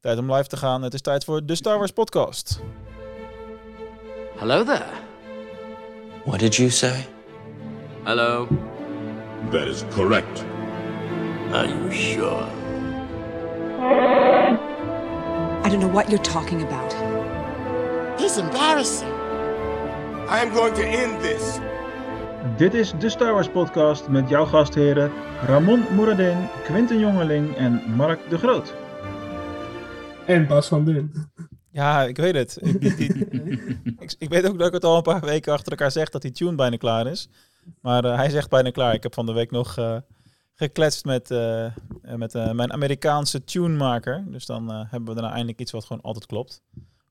Tijd om live te gaan. Het is tijd voor de Star Wars podcast. Hello there. What did you say? Hello. That is correct. Are you sure? I don't know what you're talking about. He's embarrassing. I am going to end this. Dit is de Star Wars podcast met jouw gastheren Ramon Moradin, Quinten Jongeling en Mark de Groot. En Bas van Dun. Ja, ik weet het. Ik, die- die- ik, ik weet ook dat ik het al een paar weken achter elkaar zeg dat die tune bijna klaar is. Maar eh, hij zegt bijna klaar. Ik heb van de week nog eh, gekletst met, eh, met eh, mijn Amerikaanse tunemaker. Dus dan eh, hebben we daarna eindelijk iets wat gewoon altijd klopt.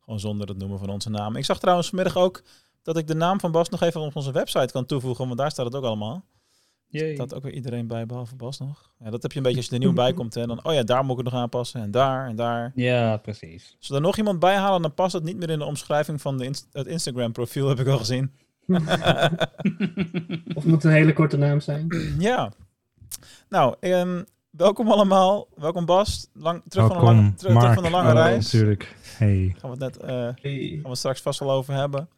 Gewoon zonder het noemen van onze naam. Ik zag trouwens vanmiddag ook dat ik de naam van Bas nog even op onze website kan toevoegen. Want daar staat het ook allemaal. Jee. Dat ook weer iedereen bij, behalve Bas nog. Ja, dat heb je een beetje als je er nieuw bij komt. Hè. Dan, oh ja, daar moet ik het nog aanpassen. En daar en daar. Ja, precies. Als we er nog iemand bij halen, dan past het niet meer in de omschrijving van de inst- het Instagram profiel, heb ik al gezien. Of moet een hele korte naam zijn. ja. Nou, ehm, welkom allemaal. Welkom Bas. Lang, terug, van een Welkom, lange, terug, van een lange Oh, reis. Natuurlijk. Hey. Gaan we het net, eh, Hey. gaan we het straks vast wel over hebben.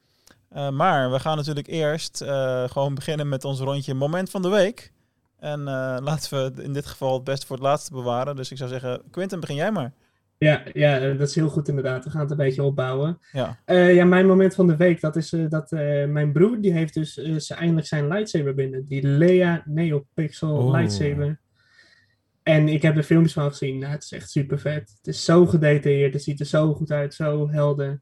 Eh, maar we gaan natuurlijk eerst eh, gewoon beginnen met ons rondje moment van de week. En eh, laten we in dit geval het beste voor het laatste bewaren. Dus ik zou zeggen, Quinten, begin jij maar. Ja, ja, dat is heel goed inderdaad. We gaan het een beetje opbouwen. Ja. Eh, ja, mijn moment van de week, dat is eh, dat eh, mijn broer, die heeft dus eh, ze eindelijk zijn lightsaber binnen. Die Lea Neopixel Oeh. lightsaber. En ik heb er filmpjes van gezien. Nou, het is echt super vet. Het is zo gedetailleerd. Het ziet er zo goed uit. Zo helder.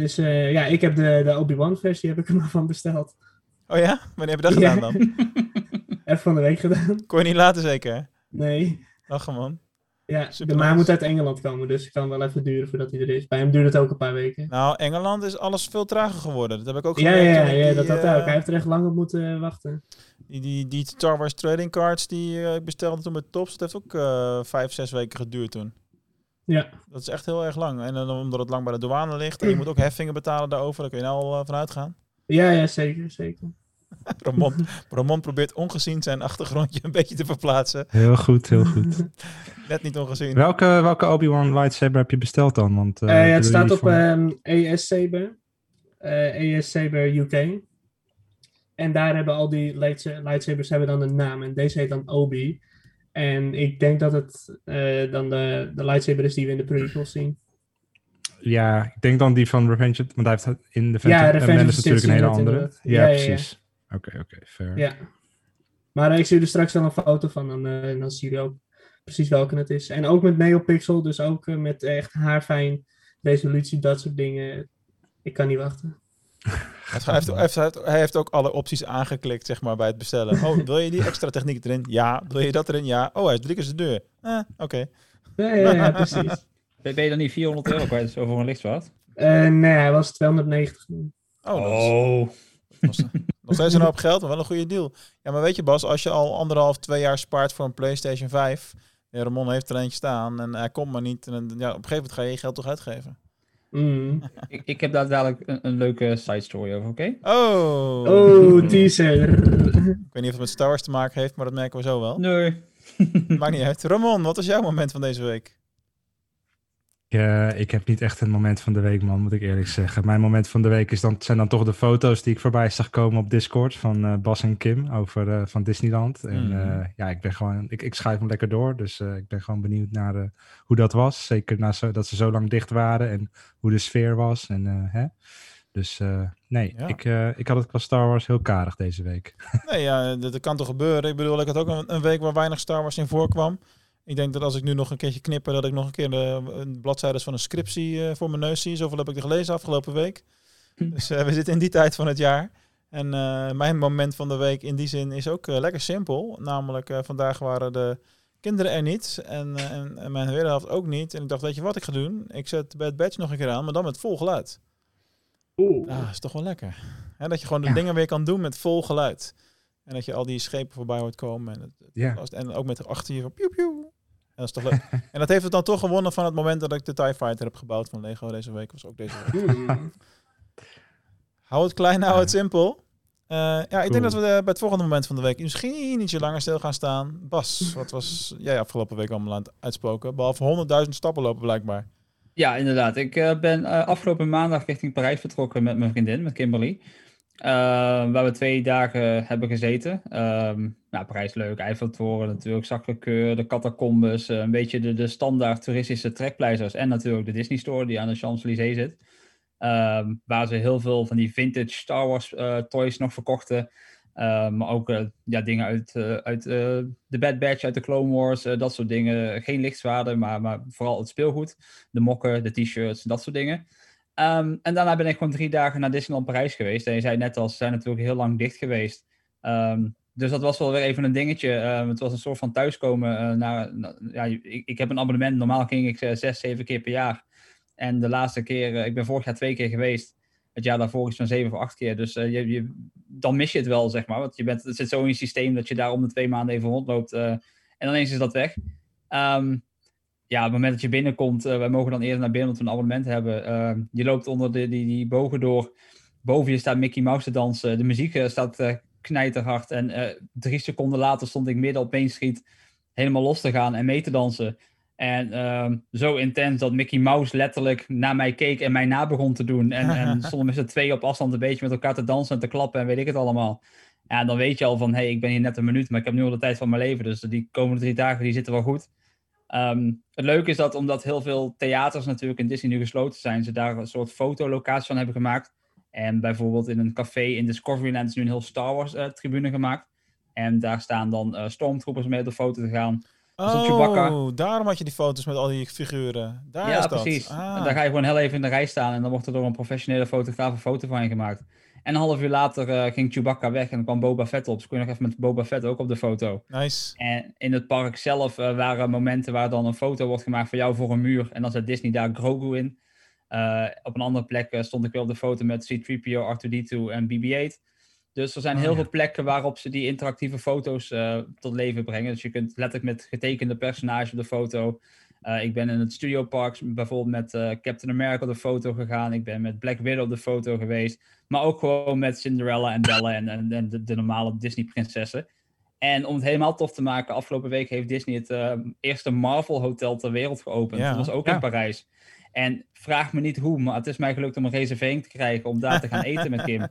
Dus eh, ja, ik heb de, de Obi-Wan versie heb ik er maar van besteld. Oh ja? Wanneer heb je dat Ja. gedaan dan? Even van de week gedaan. Kon je niet laten zeker? Nee. Lachen man. Ja, Super maar nice. moet uit Engeland komen, dus het kan wel even duren voordat hij er is. Bij hem duurt het ook een paar weken. Nou, Engeland is alles veel trager geworden. Dat heb ik ook Ja, gemerkt. ja, ja, ik ja, die, dat had eh, hij ook. Hij heeft er echt lang op moeten eh, wachten. Die, die, die Star Wars trading cards die eh, ik bestelde toen met Tops, dat heeft ook eh, vijf, zes weken geduurd toen. Ja, Dat is echt heel erg lang. En dan omdat het lang bij de douane ligt en je moet ook heffingen betalen daarover, daar kun je nou al eh, van uitgaan. ja, ja zeker, zeker. Ramon, Ramon probeert ongezien zijn achtergrondje een beetje te verplaatsen. Heel goed, heel goed. Net niet ongezien. welke welke Obi-Wan lightsaber heb je besteld dan? Want, ja, het staat op van- ehm ES Saber. eh ES Saber UK. En daar hebben al die lightsa- lightsabers hebben dan een naam. En deze heet dan Obi. En ik denk dat het eh, dan de, de lightsaber is die we in de prequels zien. Ja, ik denk dan die van Revenge, want hij heeft in de Ja, Phantom Revenge Menace of the natuurlijk een hele andere. Ja, Ja, ja, ja. precies. Oké, oké, fair. Ja. Maar ik stuur er straks wel een foto van. Dan, eh, dan zien jullie ook precies welke het is. En ook met NeoPixel. Dus ook eh, met echt haarfijn resolutie. Dat soort dingen. Ik kan niet wachten. Hij heeft, hij, heeft, hij heeft- hij heeft ook alle opties aangeklikt zeg maar, bij het bestellen. Oh, wil je die extra techniek erin? Ja. Wil je dat erin? Ja. Oh, hij is drie keer zijn deur. Eh, Oké. Ja, ja, ja precies. Ben je dan niet 400 euro kwijt zo voor een lichtzwaard? Eh, nee, hij was 290 nu. Oh, dat is- nog- nog steeds een hoop geld, maar wel een goede deal. Ja, maar weet je Bas, als je al anderhalf, twee jaar spaart voor een PlayStation 5... Ja, Ramon heeft er eentje staan en hij komt maar niet. En ja, op een gegeven moment ga je je geld toch uitgeven. Mm. Ik, ik heb daar dadelijk een, een leuke side story over, oké? Oh! Oh, teaser. Ik weet niet of het met Star Wars te maken heeft, maar dat merken we zo wel. Nee. Maakt niet uit. Ramon, wat was jouw moment van deze week? Ik, eh, ik heb niet echt een moment van de week, man, moet ik eerlijk zeggen. Mijn moment van de week is dan, zijn dan toch de foto's die ik voorbij zag komen op Discord van eh, Bas en Kim over eh, van Disneyland. En eh, ja, ik ben gewoon, ik, ik schuif hem lekker door. Dus ik ben gewoon benieuwd naar hoe dat was. Zeker na zo, dat ze zo lang dicht waren en hoe de sfeer was. En, hè? Dus nee, Ja. ik, ik had het qua Star Wars heel karig deze week. Nee, ja, dat, dat kan toch gebeuren. Ik bedoel, ik had ook een, een week waar weinig Star Wars in voorkwam. Ik denk dat als ik nu nog een keertje knippen, dat ik nog een keer de, een bladzijdes van een scriptie eh, voor mijn neus zie. Zoveel heb ik er gelezen afgelopen week. Dus eh, we zitten in die tijd van het jaar. En eh, mijn moment van de week in die zin is ook lekker simpel. Namelijk, vandaag waren de kinderen er niet en, en, en mijn wederhelft ook niet. En ik dacht, weet je wat ik ga doen? Ik zet Bad Batch nog een keer aan, maar dan met vol geluid. Oeh. Ja, is toch wel lekker. Hè, dat je gewoon de Ja. dingen weer kan doen met vol geluid. En dat je al die schepen voorbij hoort komen. En, het, het- Ja. en ook met achter je van dat is toch leuk. en dat heeft het dan toch gewonnen van het moment dat ik de TIE Fighter heb gebouwd van Lego deze week. Was ook deze week. Mm. Hou het klein, hou het simpel. Eh, ja, ik denk dat we bij het volgende moment van de week misschien ietsje langer stil gaan staan. Bas, wat was jij afgelopen week allemaal aan het uitspoken? Behalve 100.000 stappen lopen blijkbaar. Ja, inderdaad. Ik eh, ben eh, afgelopen maandag richting Parijs vertrokken met mijn vriendin, met Kimberly. Eh, waar we twee dagen hebben gezeten. Ehm nou, Parijs leuk, Eiffeltoren natuurlijk, Sacré-Cœur, de catacombes, eh, een beetje de, de standaard toeristische trekpleisters. En natuurlijk de Disney Store die aan de Champs-Élysées zit. Ehm, waar ze heel veel van die vintage Star Wars eh, toys nog verkochten. Ehm, maar ook eh, ja, dingen uit, uit de Bad Batch, uit de Clone Wars, dat soort dingen. Geen lichtzwaarden, maar, maar vooral het speelgoed. De mokken, de t-shirts, dat soort dingen. Ehm, en daarna ben ik gewoon drie dagen naar Disneyland Parijs geweest. En je zei net al, ze zijn natuurlijk heel lang dicht geweest. Ehm, dus dat was wel weer even een dingetje. Ehm, het was een soort van thuiskomen. eh, naar, na- ja, ik, ik heb een abonnement. Normaal ging ik eh, zes, zeven keer per jaar. En de laatste keer, eh, ik ben vorig jaar twee keer geweest. Het jaar daarvoor is van zeven of acht keer. Dus je, je, dan mis je het wel, zeg maar. Want je bent, het zit zo in je systeem dat je daar om de twee maanden even rondloopt. en ineens is dat weg. Ja, op het moment dat je binnenkomt, eh, wij mogen dan eerder naar binnen omdat we een abonnement hebben. Ehm, je loopt onder de, die, die bogen door. Boven je staat Mickey Mouse te dansen. De muziek eh, staat eh, knijterhard. En drie seconden later stond ik midden op Main Street helemaal los te gaan en mee te dansen. En ehm, zo intens dat Mickey Mouse letterlijk naar mij keek en mij na begon te doen. En, en stonden met z'n twee op afstand een beetje met elkaar te dansen en te klappen en weet ik het allemaal. Ja, dan weet je al van, hé, hey, ik ben hier net een minuut, maar ik heb nu al de tijd van mijn leven. Dus die komende drie dagen, die zitten wel goed. Ehm, het leuke is dat omdat heel veel theaters natuurlijk in Disney nu gesloten zijn, ze daar een soort fotolocatie van hebben gemaakt. En bijvoorbeeld in een café in Discoveryland is nu een heel Star Wars eh, tribune gemaakt. En daar staan dan eh, stormtroopers mee op de foto te gaan. Dus. Oh, daarom had je die foto's met al die figuren. Daar ja, is dat. precies. Ah. En daar ga je gewoon heel even in de rij staan en dan wordt er door een professionele fotograaf een foto van je gemaakt. En een half uur later eh, ging Chewbacca weg en kwam Boba Fett op. Dus kon je nog even met Boba Fett ook op de foto. Nice. En in het park zelf eh, waren momenten waar dan een foto wordt gemaakt van jou voor een muur. En dan zet Disney daar Grogu in. Eh, op een andere plek stond ik weer op de foto met C-3PO, R2-D2 en BB-8. Dus er zijn Oh, heel ja. veel plekken waarop ze die interactieve foto's tot leven brengen. Dus je kunt letterlijk met getekende personages op de foto. Eh, ik ben in het Studio Parks bijvoorbeeld met eh, Captain America op de foto gegaan. Ik ben met Black Widow op de foto geweest. Maar ook gewoon met Cinderella en Bella en, en, en de, de normale Disney-prinsessen. En om het helemaal tof te maken, afgelopen week heeft Disney het eh, eerste Marvel Hotel ter wereld geopend. Ja. Dat was ook Ja. in Parijs. En vraag me niet hoe, maar het is mij gelukt om een reservering te krijgen om daar te gaan eten met Kim.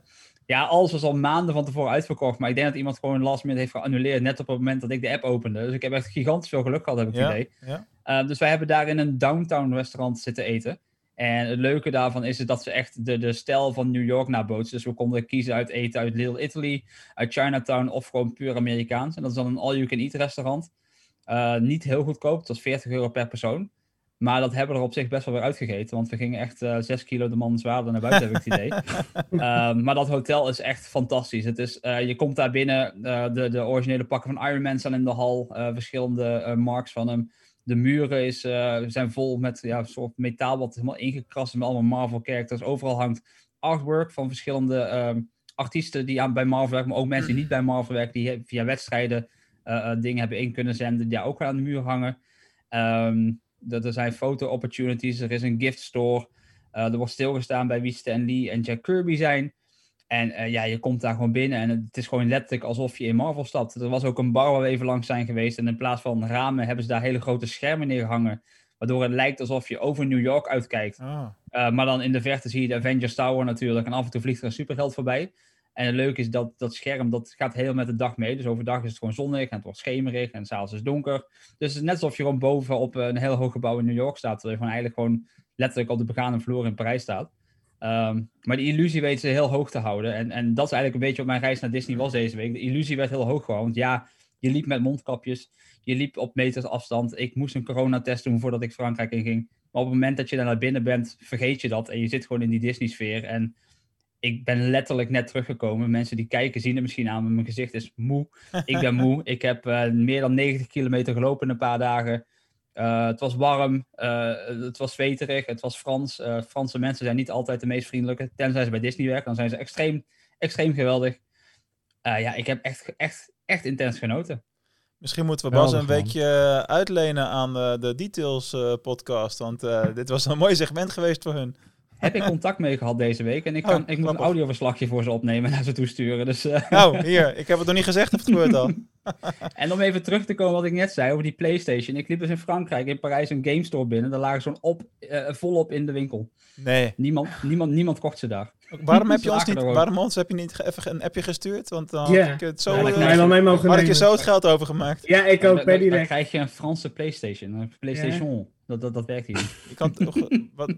Ja, alles was al maanden van tevoren uitverkocht. Maar ik denk dat iemand gewoon last minute heeft geannuleerd. Net op het moment dat ik de app opende. Dus ik heb echt gigantisch veel geluk gehad, heb ik het Ja, idee. ja. Uh, dus wij hebben daar in een downtown restaurant zitten eten. En het leuke daarvan is dat ze echt de, de stijl van New York nabootsen. Dus we konden kiezen uit eten uit Little Italy, uit Chinatown of gewoon puur Amerikaans. En dat is dan een all-you-can-eat restaurant. Uh, niet heel goedkoop, het was 40 euro per persoon. Maar dat hebben we er op zich best wel weer uitgegeten. Want we gingen echt uh, 6 kilo de man zwaarder naar buiten, heb ik het idee. uh, maar dat hotel is echt fantastisch. Het is, uh, je komt daar binnen, de, de originele pakken van Iron Man staan in de hal. verschillende marks van hem. De muren is, uh, zijn vol met ja, soort metaal wat helemaal ingekrast is met allemaal Marvel characters. Overal hangt artwork van verschillende uh, artiesten die aan, bij Marvel werken. Maar ook mensen die niet bij Marvel werken, die via wedstrijden uh, dingen hebben in kunnen zenden. Die ook aan de muur hangen. Um, dat er zijn foto-opportunities, er is een gift store. Er wordt stilgestaan bij wie Stan Lee en Jack Kirby zijn. En uh, ja, je komt daar gewoon binnen en het is gewoon letterlijk alsof je in Marvel stapt. Er was ook een bar waar we even langs zijn geweest. En in plaats van ramen hebben ze daar hele grote schermen neergehangen. Waardoor het lijkt alsof je over New York uitkijkt. Ah. Uh, maar dan in de verte zie je de Avengers Tower natuurlijk. En af en toe vliegt er een superheld voorbij. En het leuke is dat dat scherm dat gaat heel met de dag mee. Dus overdag is het gewoon zonnig en het wordt schemerig en s'avonds is het donker. Dus het is net alsof je gewoon boven op een heel hoog gebouw in New York staat. Terwijl je gewoon eigenlijk gewoon letterlijk op de begane vloer in Parijs staat. Um, maar die illusie weten ze heel hoog te houden. En, en dat is eigenlijk een beetje op mijn reis naar Disney was deze week. De illusie werd heel hoog gehouden. Want ja, je liep met mondkapjes. Je liep op meters afstand. Ik moest een coronatest doen voordat ik Frankrijk inging. Maar op het moment dat je daar naar binnen bent, vergeet je dat. En je zit gewoon in die Disney-sfeer. En ik ben letterlijk net teruggekomen. Mensen die kijken zien het misschien aan, maar mijn gezicht is moe. Ik ben moe. Ik heb uh, meer dan 90 kilometer gelopen in een paar dagen. Uh, het was warm, uh, het was zweterig, het was Frans. Uh, Franse mensen zijn niet altijd de meest vriendelijke. Tenzij ze bij Disney werken, dan zijn ze extreem, extreem geweldig. ja, ik heb echt, echt, echt intens genoten. Misschien moeten we Bas een weekje uitlenen aan de, de Details podcast. Want dit was een mooi segment geweest voor hun. Heb ik contact mee gehad deze week. En ik, Oh, kan, ik moet een audioverslagje voor ze opnemen en naar ze toesturen. Dus, eh, Nou, hier, ik heb het nog niet gezegd of het gebeurt al. en om even terug te komen wat ik net zei over die PlayStation. Ik liep dus in Frankrijk, in Parijs, een game store binnen. Daar lagen zo'n op, eh, volop in de winkel. Nee. Niemand, niemand, niemand kocht ze daar. Waarom heb je ons niet, waarom ons heb je niet even een appje gestuurd? Want dan had ik het zo, Ja, mogen had ik je zo het geld overgemaakt. Ja, ik ook, dan- dan, dan krijg je een Franse PlayStation. Een PlayStation. Dat, dat, dat werkt hier niet. Je kan toch, wat,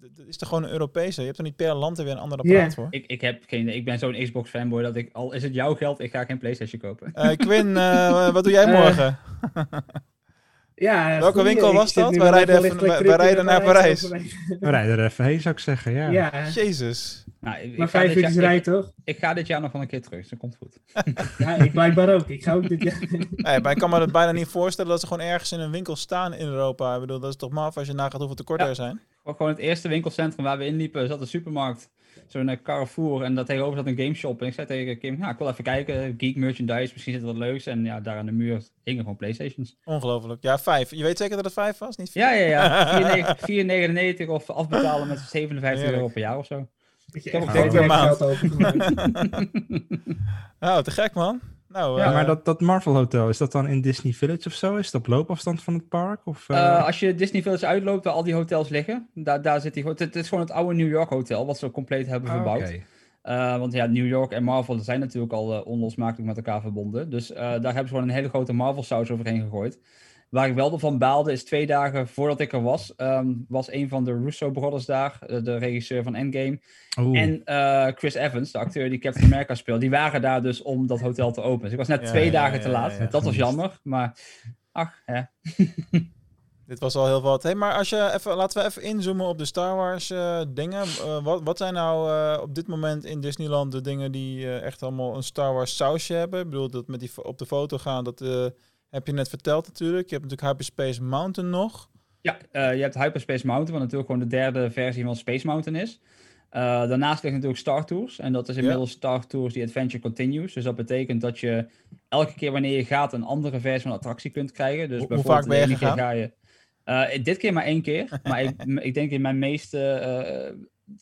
dat is toch gewoon een Europese? Je hebt er niet per land er weer een ander apparaat voor? Ik, ik, heb geen, ik ben zo'n Xbox fanboy dat ik, al is het jouw geld, ik ga geen PlayStation kopen. Eh, Quinn, eh, wat doe jij Eh, morgen? Ja, Welke goeie. winkel Ik was dat? We rijden even creepy rijden naar Parijs. We rijden er even heen, zou ik zeggen. Ja. Ja, Jezus. Nou, maar vijf uur jaar- rijden toch? ik ga dit jaar nog wel een keer terug, dus dat komt goed. Ja, ik blijkbaar ook. Ik ga ook dit jaar... Nee, maar ik kan me het bijna niet voorstellen dat ze gewoon ergens in een winkel staan in Europa. Ik bedoel, dat is toch maf als je nagaat hoeveel tekorten Ja. er zijn. Gewoon het eerste winkelcentrum waar we inliepen, zat een supermarkt. Zo'n Carrefour en daar tegenover zat een gameshop. En ik zei tegen Kim, ja, ik wil even kijken, geek merchandise, misschien zit er wat leuks. En ja, daar aan de muur hingen gewoon Playstations. Ongelooflijk. Ja, vijf. Je weet zeker dat het vijf was? Niet vier? Ja, ja, ja. 4,99 4,99 of afbetalen met 57 Heerlijk. euro per jaar of zo. Ik heb ook direct maand. Oh, te gek man. Nou, Ja, eh, maar dat, dat Marvel Hotel, is dat dan in Disney Village of zo? Is dat op loopafstand van het park? Of, eh, Eh, als je Disney Village uitloopt, waar al die hotels liggen, daar, daar zit die. Het, het is gewoon het oude New York Hotel, wat ze compleet hebben ah, verbouwd. Eh, want ja, New York en Marvel zijn natuurlijk al eh, onlosmakelijk met elkaar verbonden. Dus eh, daar hebben ze gewoon een hele grote Marvel-saus overheen gegooid. Waar ik wel van baalde is twee dagen voordat ik er was, ehm, was een van de Russo Brothers daar, eh, de regisseur van Endgame. Oeh. En eh, Chris Evans, de acteur die Captain America speelt, die waren daar dus om dat hotel te openen. Dus ik was net Ja, twee ja, dagen ja, te laat. dat was jammer, maar ach, hè. Dit was al heel wat. Hey, maar als je even, laten we even inzoomen op de Star Wars eh, dingen. Wat, wat zijn nou op dit moment in Disneyland de dingen die echt allemaal een Star Wars sausje hebben? Ik bedoel, dat met die op de foto gaan, dat heb je net verteld natuurlijk. Je hebt natuurlijk Hyperspace Mountain nog. Ja, eh, je hebt Hyperspace Mountain, wat natuurlijk gewoon de derde versie van Space Mountain is. Eh, daarnaast ligt natuurlijk Star Tours. En dat is inmiddels Star Tours die Adventure Continues. Dus dat betekent dat je elke keer wanneer je gaat een andere versie van de attractie kunt krijgen. Dus Hoe- hoe bijvoorbeeld vaak ben je gegaan? Ga je, Eh, dit keer maar één keer. maar ik, ik denk in mijn meeste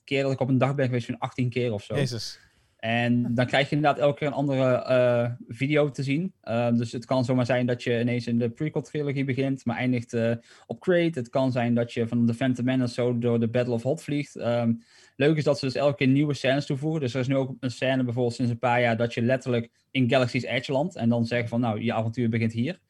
keer dat ik op een dag ben geweest, zo'n 18 keer of zo. Jezus. En dan krijg je inderdaad elke keer een andere eh, video te zien. Uh, dus het kan zomaar zijn dat je ineens in de prequel-trilogie begint, maar eindigt uh, op Crate. Het kan zijn dat je van de Phantom Menace zo door de Battle of Hot vliegt. Um, leuk is dat ze dus elke keer nieuwe scènes toevoegen. Dus er is nu ook een scène bijvoorbeeld sinds een paar jaar dat je letterlijk in Galaxy's Edge landt. En dan zeggen van, nou, je avontuur begint hier.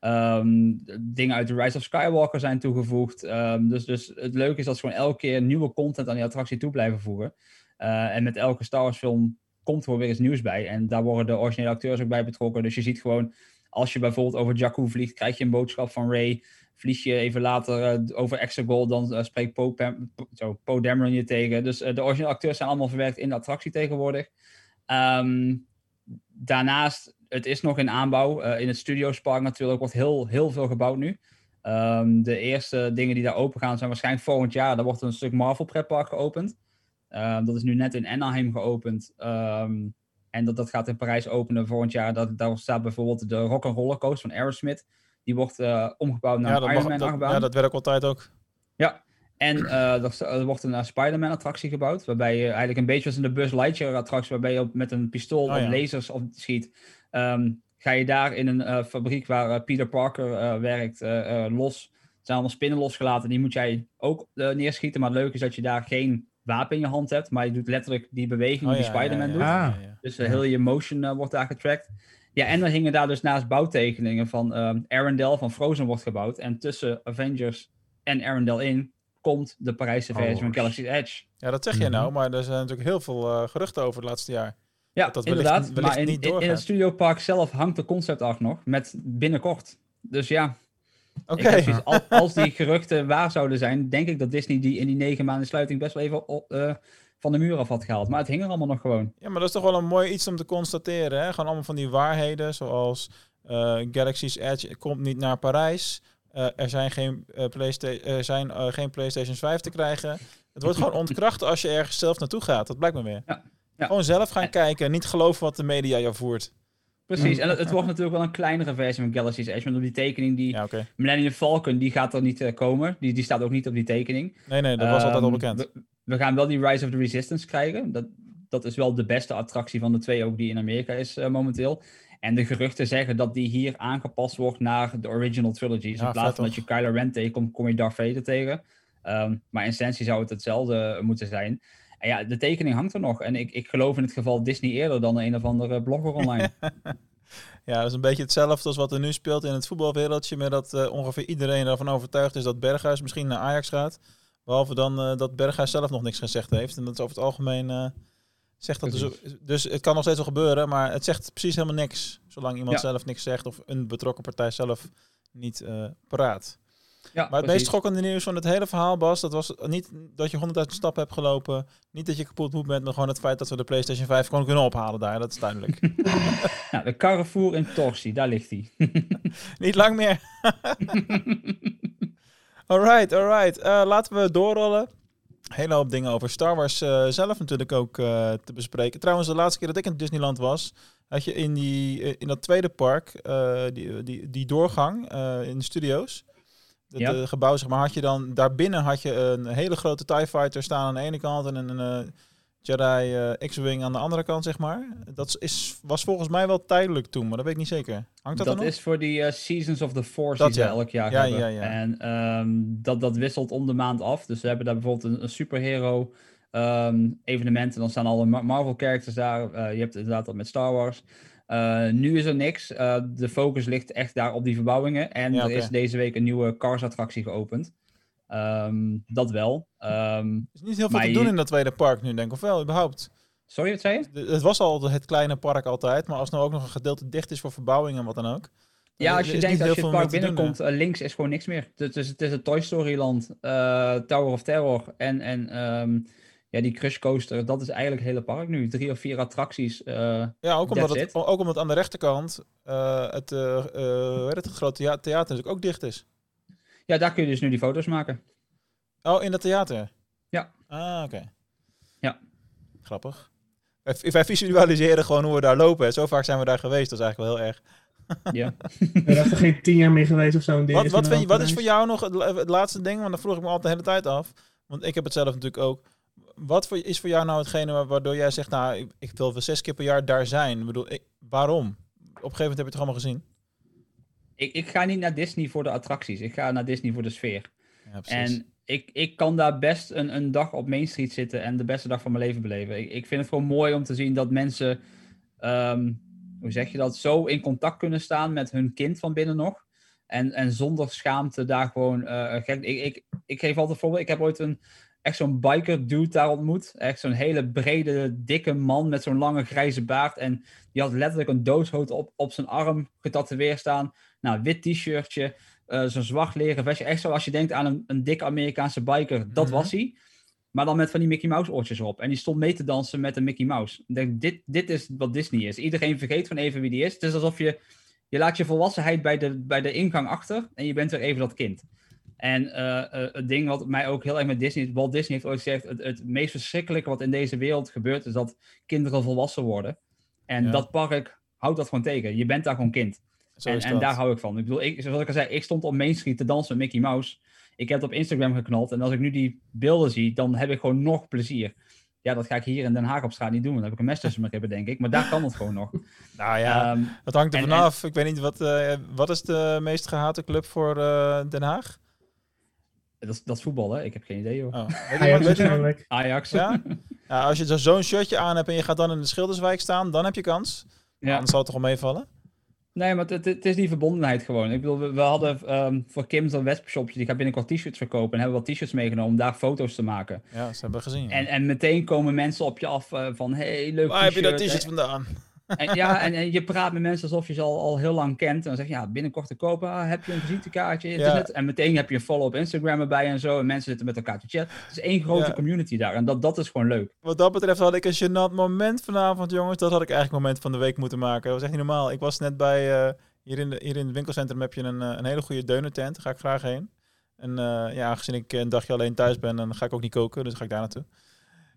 Um, dingen uit The Rise of Skywalker zijn toegevoegd. Dus, dus het leuke is dat ze gewoon elke keer nieuwe content aan die attractie toe blijven voegen. Uh, en met elke Star Wars film komt er weer eens nieuws bij. En daar worden de originele acteurs ook bij betrokken. Dus je ziet gewoon, als je bijvoorbeeld over Jakku vliegt, krijg je een boodschap van Ray. Vlieg je even later uh, over Exegol, dan uh, spreekt Poe, Pam, zo, Poe Dameron je tegen. Dus de originele acteurs zijn allemaal verwerkt in de attractie tegenwoordig. Um, daarnaast, het is nog in aanbouw. In het Studiospark natuurlijk wordt heel, heel veel gebouwd nu. Um, de eerste dingen die daar open gaan zijn waarschijnlijk volgend jaar. Daar wordt een stuk Marvel pretpark geopend. Um, dat is nu net in Anaheim geopend. Um, en dat, dat gaat in Parijs openen volgend jaar. Dat, daar staat bijvoorbeeld de Rock Roller Coaster van Aerosmith. Die wordt uh, omgebouwd naar ja, een dat Iron mag, Man dat, achtbaan. Ja, dat werkt altijd ook. Ja, en uh, er, wordt een uh, Spider-Man attractie gebouwd. Waarbij je eigenlijk een beetje als in de Buzz Lightyear attractie. Waarbij je op, met een pistool Oh, of ja. lasers op schiet. Um, ga je daar in een fabriek waar Peter Parker werkt los. Er zijn allemaal spinnen losgelaten. Die moet jij ook neerschieten. Maar het leuke is dat je daar geen wapen in je hand hebt. Maar je doet letterlijk die beweging Oh, die ja, Spider-Man ja, doet. Ah. Dus uh, heel je motion uh, wordt daar getrackt. Ja, en er hingen daar dus naast bouwtekeningen van um, Arendelle van Frozen wordt gebouwd. En tussen Avengers en Arendelle in komt de Parijse versie Oh, van Galaxy's Edge. Ja, dat zeg je Mhm. nou, maar er zijn natuurlijk heel veel uh, geruchten over het laatste jaar. Ja, Dat dat wellicht- inderdaad. wellicht maar in, niet in, in het studiopark zelf hangt de concept art nog met binnenkort. Dus ja, Oké. als, als die geruchten waar zouden zijn, denk ik dat Disney die in die negen maanden sluiting best wel even op, uh, van de muur af had gehaald. Maar het hing er allemaal nog gewoon. Ja, maar dat is toch wel een mooi iets om te constateren. Hè? Gewoon allemaal van die waarheden, zoals eh, Galaxy's Edge komt niet naar Parijs. Eh, er zijn, geen, eh, Playsta- er zijn eh, geen PlayStation 5 te krijgen. Het wordt gewoon ontkracht als je ergens zelf naartoe gaat. Dat blijkt me weer. Ja, ja. Gewoon zelf gaan kijken, niet geloven wat de media jou voert. Precies, en het, wordt natuurlijk wel een kleinere versie van Galaxy's Edge. Want op die tekening, die Ja. Millennium Falcon, die gaat er niet uh, komen. Die, die staat ook niet op die tekening. Nee, nee, dat was altijd al Um, bekend. We, we gaan wel die Rise of the Resistance krijgen. Dat, dat is wel de beste attractie van de twee ook die in Amerika is eh, momenteel. En de geruchten zeggen dat die hier aangepast wordt naar de original trilogy. Dus Ja, in plaats van dat je Kylo Ren tegenkomt, kom je Darth Vader tegen. Ehm, maar in essentie zou het hetzelfde moeten zijn. En ja, de tekening hangt er nog. En ik, ik geloof in het geval Disney eerder dan een of andere blogger online. Ja, dat is een beetje hetzelfde als wat er nu speelt in het voetbalwereldje. Met dat eh, ongeveer iedereen ervan overtuigd is dat Berghuis misschien naar Ajax gaat. Behalve dan eh, dat Berghuis zelf nog niks gezegd heeft. En dat is over het algemeen eh, zegt dat dus, dus het kan nog steeds wel gebeuren, maar het zegt precies helemaal niks. Zolang iemand Ja. zelf niks zegt of een betrokken partij zelf niet praat. Ja, Maar het meest schokkende nieuws van het hele verhaal, Bas, dat was niet dat je 100.000 stappen hebt gelopen. Niet dat je kapot moe bent, maar gewoon het feit dat we de PlayStation 5 gewoon kunnen ophalen daar. Dat is duidelijk. Nou, de Carrefour in Torsi, daar ligt hij. niet lang meer. alright, alright. Eh, laten we doorrollen. Hele hoop dingen over Star Wars eh, zelf natuurlijk ook eh, te bespreken. Trouwens, de laatste keer dat ik in Disneyland was, had je in, die, in dat tweede park, die, die, die doorgang in de studio's. Het Ja. eh, gebouw, zeg maar, had je dan, daarbinnen had je een hele grote TIE Fighter staan aan de ene kant en een eh, Jedi eh, X-Wing aan de andere kant, zeg maar. Dat is, was volgens mij wel tijdelijk toen, maar dat weet ik niet zeker. Hangt dat, Dat, is voor die eh, Seasons of the Force Dat die ze ja. elk jaar Ja, hebben. ja, ja. En ehm, dat, dat wisselt om de maand af. Dus we hebben daar bijvoorbeeld een, een superhero ehm, evenement. En dan staan alle Ma- Marvel characters daar. Eh, je hebt inderdaad dat met Star Wars. Eh, nu is er niks. Eh, de focus ligt echt daar op die verbouwingen. En Ja, er is deze week een nieuwe Cars attractie geopend. Ehm, dat wel. Ehm, Er is niet heel veel te je- doen in dat tweede park nu, denk ik. Of wel, überhaupt? sorry, wat zei je? Het was al het kleine park altijd, maar als nou ook nog een gedeelte dicht is voor verbouwing en wat dan ook. Ja, als je denkt als je het park binnenkomt, eh, links is gewoon niks meer. Dus, dus het is het Toy Story land, Tower of Terror en, en ehm, ja, die Crush Coaster. Dat is eigenlijk het hele park nu. Drie of vier attracties. eh, Ja, ook omdat, het, ook omdat aan de rechterkant eh, het, eh het, het grote thea- theater natuurlijk ook dicht is. ja, daar kun je dus nu die foto's maken. Oh, in dat theater? Ja. Ah, oké. Ja. Grappig. Wij, wij visualiseren gewoon hoe we daar lopen. hè. Zo vaak zijn we daar geweest. Dat is eigenlijk wel heel erg. Ja. Ik ben er geen tien jaar meer geweest of zo. Wat, wat, vind je, wat is voor jou nog het, het laatste ding? Want dat vroeg ik me altijd de hele tijd af. Want ik heb het zelf natuurlijk ook. Wat voor, is voor jou nou hetgene wa- waardoor jij zegt, nou, ik, ik wil wel zes keer per jaar daar zijn? Ik bedoel, ik, waarom? Op een gegeven moment heb je het toch allemaal gezien? Ik, ik ga niet naar Disney voor de attracties. Ik ga naar Disney voor de sfeer. Ja. En ik, ik kan daar best een, een dag op Main Street zitten en de beste dag van mijn leven beleven. Ik, ik vind het gewoon mooi om te zien dat mensen, ehm, hoe zeg je dat, zo in contact kunnen staan met hun kind van binnen nog. En, en zonder schaamte daar gewoon eh, gek. Ik, ik, ik geef altijd voorbeeld. Ik heb ooit een echt zo'n biker dude daar ontmoet. Echt zo'n hele brede, dikke man met zo'n lange grijze baard. En die had letterlijk een doodshoofd op, op zijn arm getatoeëerd staan. Nou, wit t-shirtje, eh, zo'n zwart leren vestje. Echt zo als je denkt aan een, een dikke Amerikaanse biker. Dat Mhm. was hij. Maar dan met van die Mickey Mouse oortjes erop. En die stond mee te dansen met een Mickey Mouse. Ik denk, dit, dit is wat Disney is. Iedereen vergeet van even wie die is. Het is alsof je... Je laat je volwassenheid bij de, bij de ingang achter. En je bent weer even dat kind. En eh, eh, het ding wat mij ook heel erg met Disney is... Walt Disney heeft ooit gezegd... Het, het meest verschrikkelijke wat in deze wereld gebeurt... is dat kinderen volwassen worden. En Ja. dat park houdt dat gewoon tegen. Je bent daar gewoon kind. En, dat. daar hou ik van. Ik bedoel, ik, zoals ik al zei, ik stond op Main Street te dansen met Mickey Mouse. Ik heb het op Instagram geknald. En als ik nu die beelden zie, dan heb ik gewoon nog plezier. Ja, dat ga ik hier in Den Haag op straat niet doen. Dan heb ik een mes tussen mijn ribben, denk ik. Maar daar kan het gewoon nog. Nou ja, Ehm, het hangt er vanaf. Ik weet niet, wat, eh, wat is de meest gehate club voor Den Haag? Dat, is, dat is voetbal, hè? Ik heb geen idee, hoor. Oh, Ajax. Ajax. Ja? ja, als je zo- zo'n shirtje aan hebt en je gaat dan in de Schilderswijk staan, dan heb je kans. Ja. Anders zal het toch wel meevallen? Nee, maar het, het is die verbondenheid gewoon. Ik bedoel, we, we hadden ehm, voor Kim zo'n webshopje, die gaat binnenkort t-shirts verkopen. En hebben we wat t-shirts meegenomen om daar foto's te maken. Ja, ze hebben gezien. ja. En, en meteen komen mensen op je af eh, van, hey, leuk Waar heb je dat t-shirt vandaan? En, ja, en, en je praat met mensen alsof je ze al, al heel lang kent. En dan zeg je, ja, binnenkort te kopen. Ah, heb je een visitekaartje? Het Ja. en meteen heb je een follow op Instagram erbij en zo. En mensen zitten met elkaar te chatten. Het is één grote Ja. community daar. En dat, dat is gewoon leuk. Wat dat betreft had ik een gênant moment vanavond, jongens. Dat had ik eigenlijk moment van de week moeten maken. Dat was echt niet normaal. Ik was net bij, eh, hier, in de, hier in het winkelcentrum heb je een, eh, een hele goede deunertent. Daar ga ik graag heen. En eh, ja, aangezien ik een dagje alleen thuis ben, dan ga ik ook niet koken. Dus ga ik daar naartoe.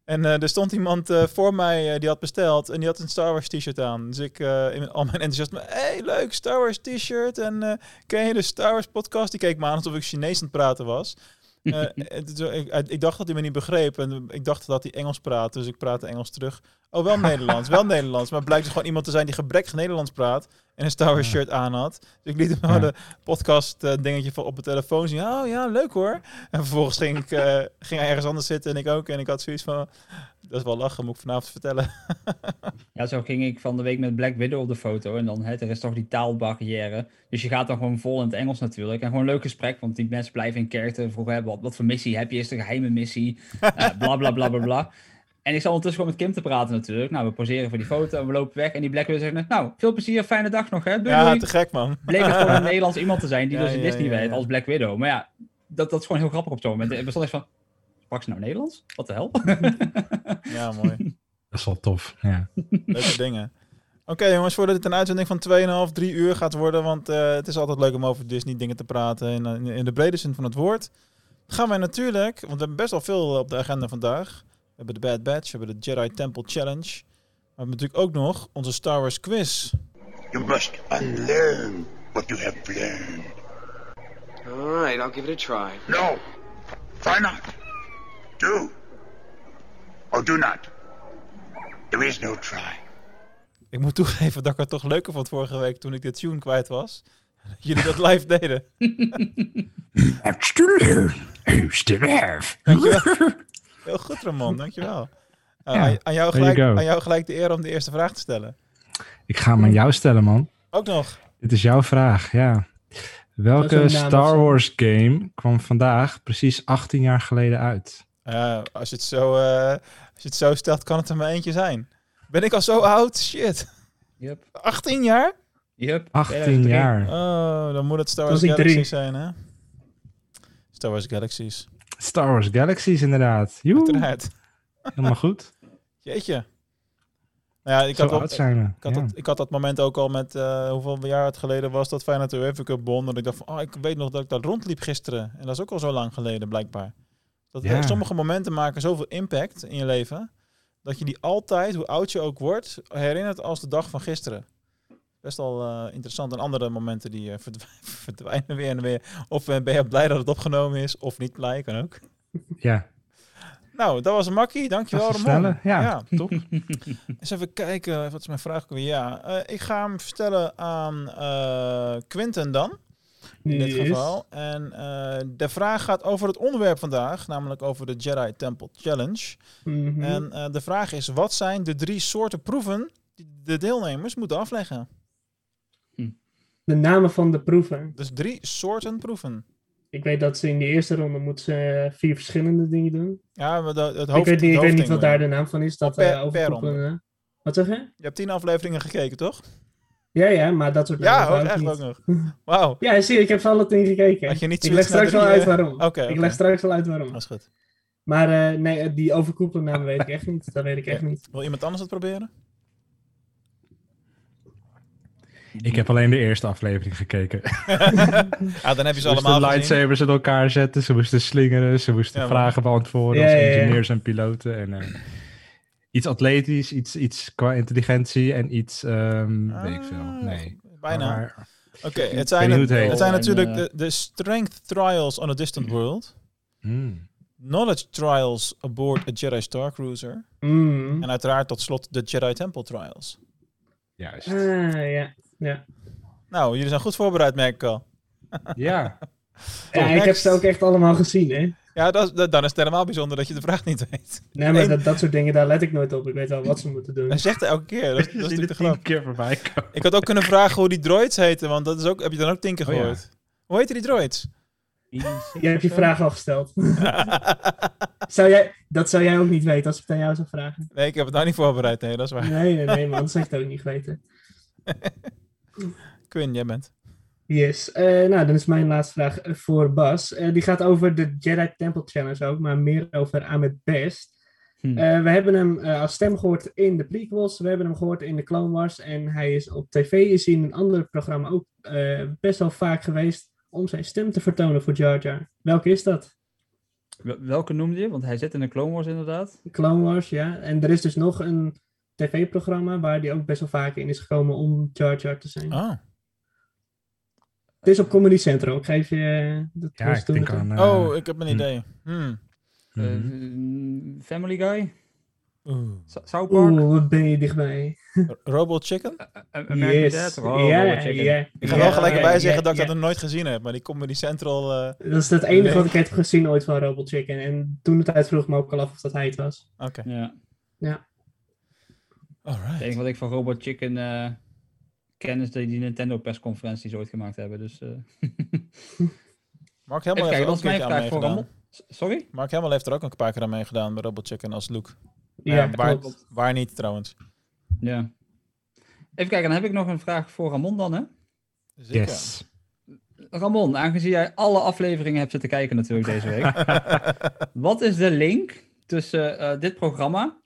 En eh, er stond iemand eh, voor mij eh, die had besteld en die had een Star Wars t-shirt aan. Dus ik in al mijn enthousiasme, hey leuk Star Wars t-shirt en ken je de Star Wars podcast? Die keek me aan alsof ik Chinees aan het praten was. Eh, het ik, ik dacht dat hij me niet begreep en ik dacht dat hij Engels praatte, dus ik praatte Engels terug. Oh, wel Nederlands, wel Nederlands. Maar het blijkt dus gewoon iemand te zijn die gebrekkig Nederlands praat en een Star Wars shirt aan had. Dus ik liet hem Ja. de podcast eh, dingetje van op mijn telefoon zien. Oh ja, leuk hoor. En vervolgens ging, ik, eh, ging hij ergens anders zitten en ik ook. En ik had zoiets van, dat is wel lachen, moet ik vanavond vertellen. Ja, zo ging ik van de week met Black Widow op de foto. En dan, hè, er is toch die taalbarrière. Dus je gaat dan gewoon vol in het Engels natuurlijk. En gewoon een leuk gesprek, want die mensen blijven in character. Vroegen, hè, wat, wat voor missie heb je? Is een geheime missie? Eh, bla, bla, bla, bla, bla. En ik zal ondertussen gewoon met Kim te praten natuurlijk. Nou, we poseren voor die foto en we lopen weg. En die Black Widow zegt, nou, veel plezier, fijne dag nog, hè? Doei, Ja, doei. te gek man. Bleek het gewoon een Nederlands iemand te zijn die Ja, dus in ja, Disney ja, werkt ja. als Black Widow. Maar ja, dat, dat is gewoon heel grappig op zo'n moment. We stonden echt van, sprak ze nou Nederlands? Wat de hel? Ja, mooi. Dat is wel tof. Ja. Leuke dingen. Oké jongens, voordat het een uitzending van 2,5, 3 uur gaat worden, want eh, het is altijd leuk om over Disney dingen te praten in, in, in de brede zin van het woord, gaan wij natuurlijk, want we hebben best wel veel op de agenda vandaag. We hebben de Bad Batch, we hebben de Jedi Temple Challenge, we hebben natuurlijk ook nog onze Star Wars quiz. You must unlearn what you have learned. All right, I'll give it a try. No, try not. Do. Or do not. There is no try. Ik moet toegeven dat ik het toch leuker vond vorige week toen ik de tune kwijt was. Dat Jullie dat live deden. Learn. Who's to have? Dankjewel. Heel goed Ramon, dankjewel. Uh, Ja, aan, jou gelijk, aan jou gelijk de eer om de eerste vraag te stellen. Ik ga hem aan jou stellen, man. Ook nog. Dit is jouw vraag, ja. Welke Star. Wars game kwam vandaag precies 18 jaar geleden uit? Ja, als, je het zo, eh, als je het zo stelt, kan het er maar eentje zijn. Ben ik al zo oud? Shit. Yep. 18 jaar? Yep. 18 2003. jaar. Oh, dan moet het Star Wars Galaxies drie. zijn, hè? Star Wars Galaxies. Star Wars Galaxies, inderdaad. Joe, Uiteraard. helemaal goed. Jeetje. Nou ja, ik had, zijn we. ik, had ja. dat, ik had dat moment ook al met eh, hoeveel jaar het geleden was dat Feyenoord de UEFA Cup won. Dat ik dacht van, oh, ik weet nog dat ik daar rondliep gisteren. En dat is ook al zo lang geleden, blijkbaar. Dat Ja. sommige momenten maken zoveel impact in je leven, dat je die altijd, hoe oud je ook wordt, herinnert als de dag van gisteren. Best wel eh, interessant. En andere momenten die eh, verdw- verdwijnen weer en weer. Of eh, ben je blij dat het opgenomen is, of niet blij, kan ook. Ja, Nou, dat was een makkie. Dankjewel, Ramon. stellen. Ja, top. Eens even kijken, wat is mijn vraag? Ja, ik ga hem stellen aan Quinten dan, in dit Yes. geval. En eh, de vraag gaat over het onderwerp vandaag, namelijk over de Jedi Temple Challenge. Mhm. En eh, de vraag is, wat zijn de drie soorten proeven die de deelnemers moeten afleggen? De namen van de proeven. Dus drie soorten proeven. Ik weet dat ze in de eerste ronde moeten ze eh, vier verschillende dingen doen. Ja, maar de, het hoofd, ik weet niet, het ik weet niet wat daar de naam van is. Dat per- eh per overkoepelende- Wat zeg je? Je hebt tien afleveringen gekeken, toch? Ja, ja, maar dat soort Ja, ik echt niet. ook nog. Wauw, Ja, zie ik heb ze alle tien gekeken. Had je niet ik leg straks wel uit eh, waarom. oké, Ik leg straks wel uit waarom. dat is goed. Maar eh, nee, die overkoepelende weet ik echt niet. Dat weet ik echt Ja. niet. Wil iemand anders het proberen? Ik heb alleen de eerste aflevering gekeken. Ja, dan heb je ze Ze moesten allemaal gezien. lightsabers in elkaar zetten, ze moesten slingeren, ze moesten Ja, vragen beantwoorden Ja, als ja, ja. engineers en piloten. En, eh, iets atletisch, iets, iets qua intelligentie en iets, ehm, weet ik veel. Ah, Nee. Bijna. Maar- Oké, het zijn, het zijn En, natuurlijk eh, de, de Strength Trials on a Distant World. Hmm. Knowledge Trials aboard a Jedi Star Cruiser. Mm. En uiteraard tot slot de Jedi Temple Trials. Juist. Ah, ja. Ja, Nou, jullie zijn goed voorbereid, merk ik al. Ja. ja ik heb ze ook echt allemaal gezien, hè. Ja, dat, dat, dan is het helemaal bijzonder dat je de vraag niet weet. Nee, maar Eén- dat, dat soort dingen, daar let ik nooit op. Ik weet wel wat ze moeten doen. Hij zegt het elke keer. Dat, is- dat is Je ziet natuurlijk de het grap. keer voorbij komen. Ik had ook kunnen vragen hoe die droids heten, want dat is ook, heb je dan ook tien keer Oh ja. gehoord. Hoe heten die droids? Jij hebt je vraag al gesteld. zou jij, dat zou jij ook niet weten als ik het aan jou zou vragen. Nee, ik heb het nou niet voorbereid. Nee, dat is waar. Nee, nee, nee, man. Anders zou ik het ook niet weten. Quinn, jij bent. Yes. Eh, nou, dan is mijn laatste vraag eh, voor Bas. Eh, die gaat over de Jedi Temple Challenge ook, maar meer over Ahmed Best. Hm. Eh, we hebben hem eh, als stem gehoord in de prequels. We hebben hem gehoord in de Clone Wars. En hij is op tv is in een ander programma ook eh, best wel vaak geweest om zijn stem te vertonen voor Jar Jar. Welke is dat? Wel- Welke noemde je? Want hij zit in de Clone Wars inderdaad. Clone Wars, ja. En er is dus nog een tv-programma waar hij ook best wel vaak in is gekomen om Jar Jar te zijn. Oh. Het is op Comedy Central. Ik geef je... eh, Dat Ja, ik denk het- aan... eh, oh, ik heb een hm. idee. Hmm. Eh, mhm. Family Guy? South Park? Oeh, wat ben je dichtbij. Robot Chicken? Eh, American Yes. Dad? Oh, ja, Robot Chicken. ja. Ik ga ja, wel gelijk ja, erbij ja, zeggen dat ik ja. dat nog nooit gezien heb, maar die Comedy Central... eh, Dat is het enige Nee. wat ik heb gezien ooit van Robot Chicken. En toen de tijd vroeg ik me ook al af of dat hij het was. Oké, Ja. Het alright. enige wat ik van Robot Chicken eh, ken is die, die Nintendo persconferentie die ze ooit gemaakt hebben. Dus, eh, Mark Hamill heeft er ook een mijn keertje aan meegedaan. Sorry? Mark Hamill heeft er ook een paar keer aan meegedaan bij Robot Chicken als Luke. Ja, Ja, waar, waar niet trouwens. Ja. Even kijken, dan heb ik nog een vraag voor Ramon dan, hè? Zeker. Yes. Ramon, aangezien jij alle afleveringen hebt zitten kijken natuurlijk deze week. wat is de link tussen eh, dit programma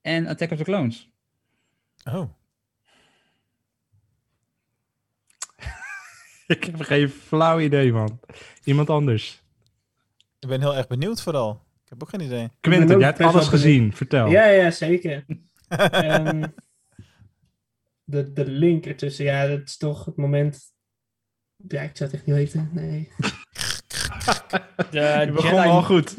en Attack of the Clones? Oh, Ik heb geen flauw idee, man. Iemand anders. ik ben heel erg benieuwd vooral. Ik heb ook geen idee. Quinten, ook jij hebt alles gezien. Vertel. Ja, ja, zeker. Ehm, de, de link ertussen, ja, dat is toch het moment... Ja, ik zou het echt niet weten, nee. De Je begon al Jedi, goed.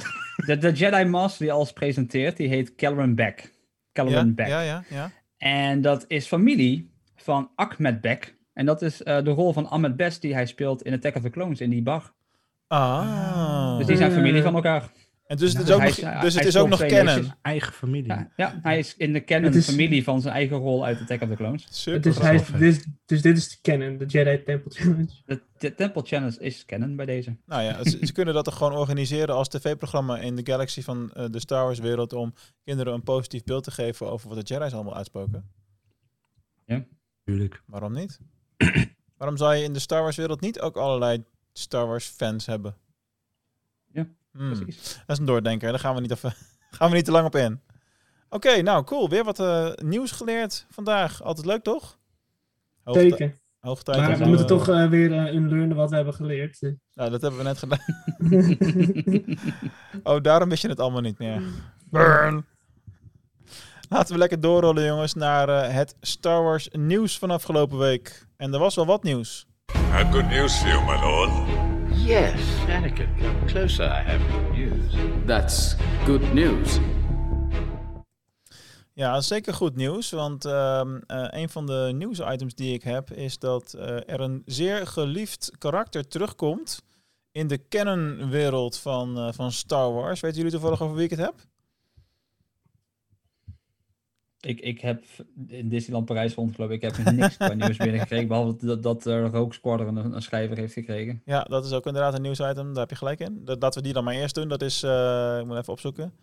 de, de Jedi Master die alles presenteert, die heet Caloran Beck. Ja, Caloran Beck. ja, ja, ja. En dat is familie van Ahmed Beck. En dat is eh, de rol van Ahmed Best die hij speelt in Attack of the Clones in die bar. Ah. Dus die zijn Eh. familie van elkaar. En dus het is Dus ook hij nog, hij- dus het is ook nog canon. neefjes. Eigen familie. Ja, ja, hij is in de canon is- familie van zijn eigen rol uit Attack of the Clones. Super Dus, hij, grappig. dus, dus dit is de canon, de Jedi Temple Challenge. De, de Temple Challenge is canon bij deze. Nou ja, ze, ze kunnen dat toch gewoon organiseren als tv-programma in de galaxy van eh, de Star Wars wereld om kinderen een positief beeld te geven over wat de Jedi's allemaal uitspoken. Tuurlijk. Waarom niet? Waarom zou je in de Star Wars wereld niet ook allerlei Star Wars fans hebben? Ja, Hmm, Precies. Dat is een doordenker, daar gaan we niet, even, gaan we niet te lang op in. Oké, nou cool. Weer wat eh, nieuws geleerd vandaag. Altijd leuk, toch? Hoog, ti- Zeker. hoog tijd. Maar we moeten toch eh, weer uh, unlearnen wat we hebben geleerd. Nou, dat hebben we net gedaan. Oh, daarom wist je het allemaal niet meer. Burn. Laten we lekker doorrollen, jongens, naar eh, het Star Wars nieuws van afgelopen week. En er was wel wat nieuws. I have good news for you, my lord. Yes, Anakin, come closer. I have good news. That's good news. Ja, zeker goed nieuws. Want ehm, eh, een van de nieuwsitems die ik heb is dat eh, er een zeer geliefd karakter terugkomt in de canonwereld van, eh, van Star Wars. Weten jullie toevallig over wie ik het heb? Ik, ik heb in Disneyland Parijs rond, geloof ik, ik heb niks qua nieuws binnengekregen. Behalve dat, dat eh, Rogue Squadron een, een schrijver heeft gekregen. Ja, dat is ook inderdaad een nieuwsitem. Daar heb je gelijk in. Dat, laten we die dan maar eerst doen. Dat is, eh, ik moet even opzoeken.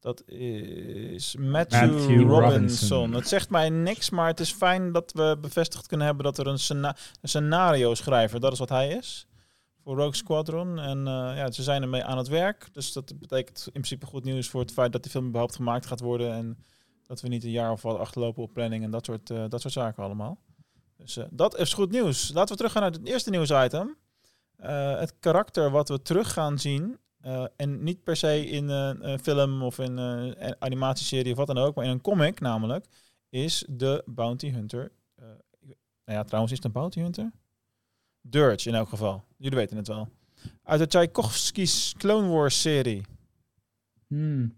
Dat is Matthew, Matthew Robinson. Robinson. Het zegt mij niks, maar het is fijn dat we bevestigd kunnen hebben dat er een, scena- een scenario-schrijver, dat is wat hij is, voor Rogue Squadron. En eh, ja, ze zijn ermee aan het werk. Dus dat betekent in principe goed nieuws voor het feit dat die film überhaupt gemaakt gaat worden. En dat we niet een jaar of wat achterlopen op planning en dat soort, eh, dat soort zaken allemaal. Dus eh, dat is goed nieuws. Laten we teruggaan naar het eerste nieuwsitem. Eh, het karakter wat we terug gaan zien. en niet per se in een film of in een animatieserie of wat dan ook, maar in een comic namelijk, is de Bounty Hunter. nou ja, trouwens, is het een Bounty Hunter? Dirge in elk geval. Jullie weten het wel. Uit de Tchaikovsky's Clone Wars serie. Hmm,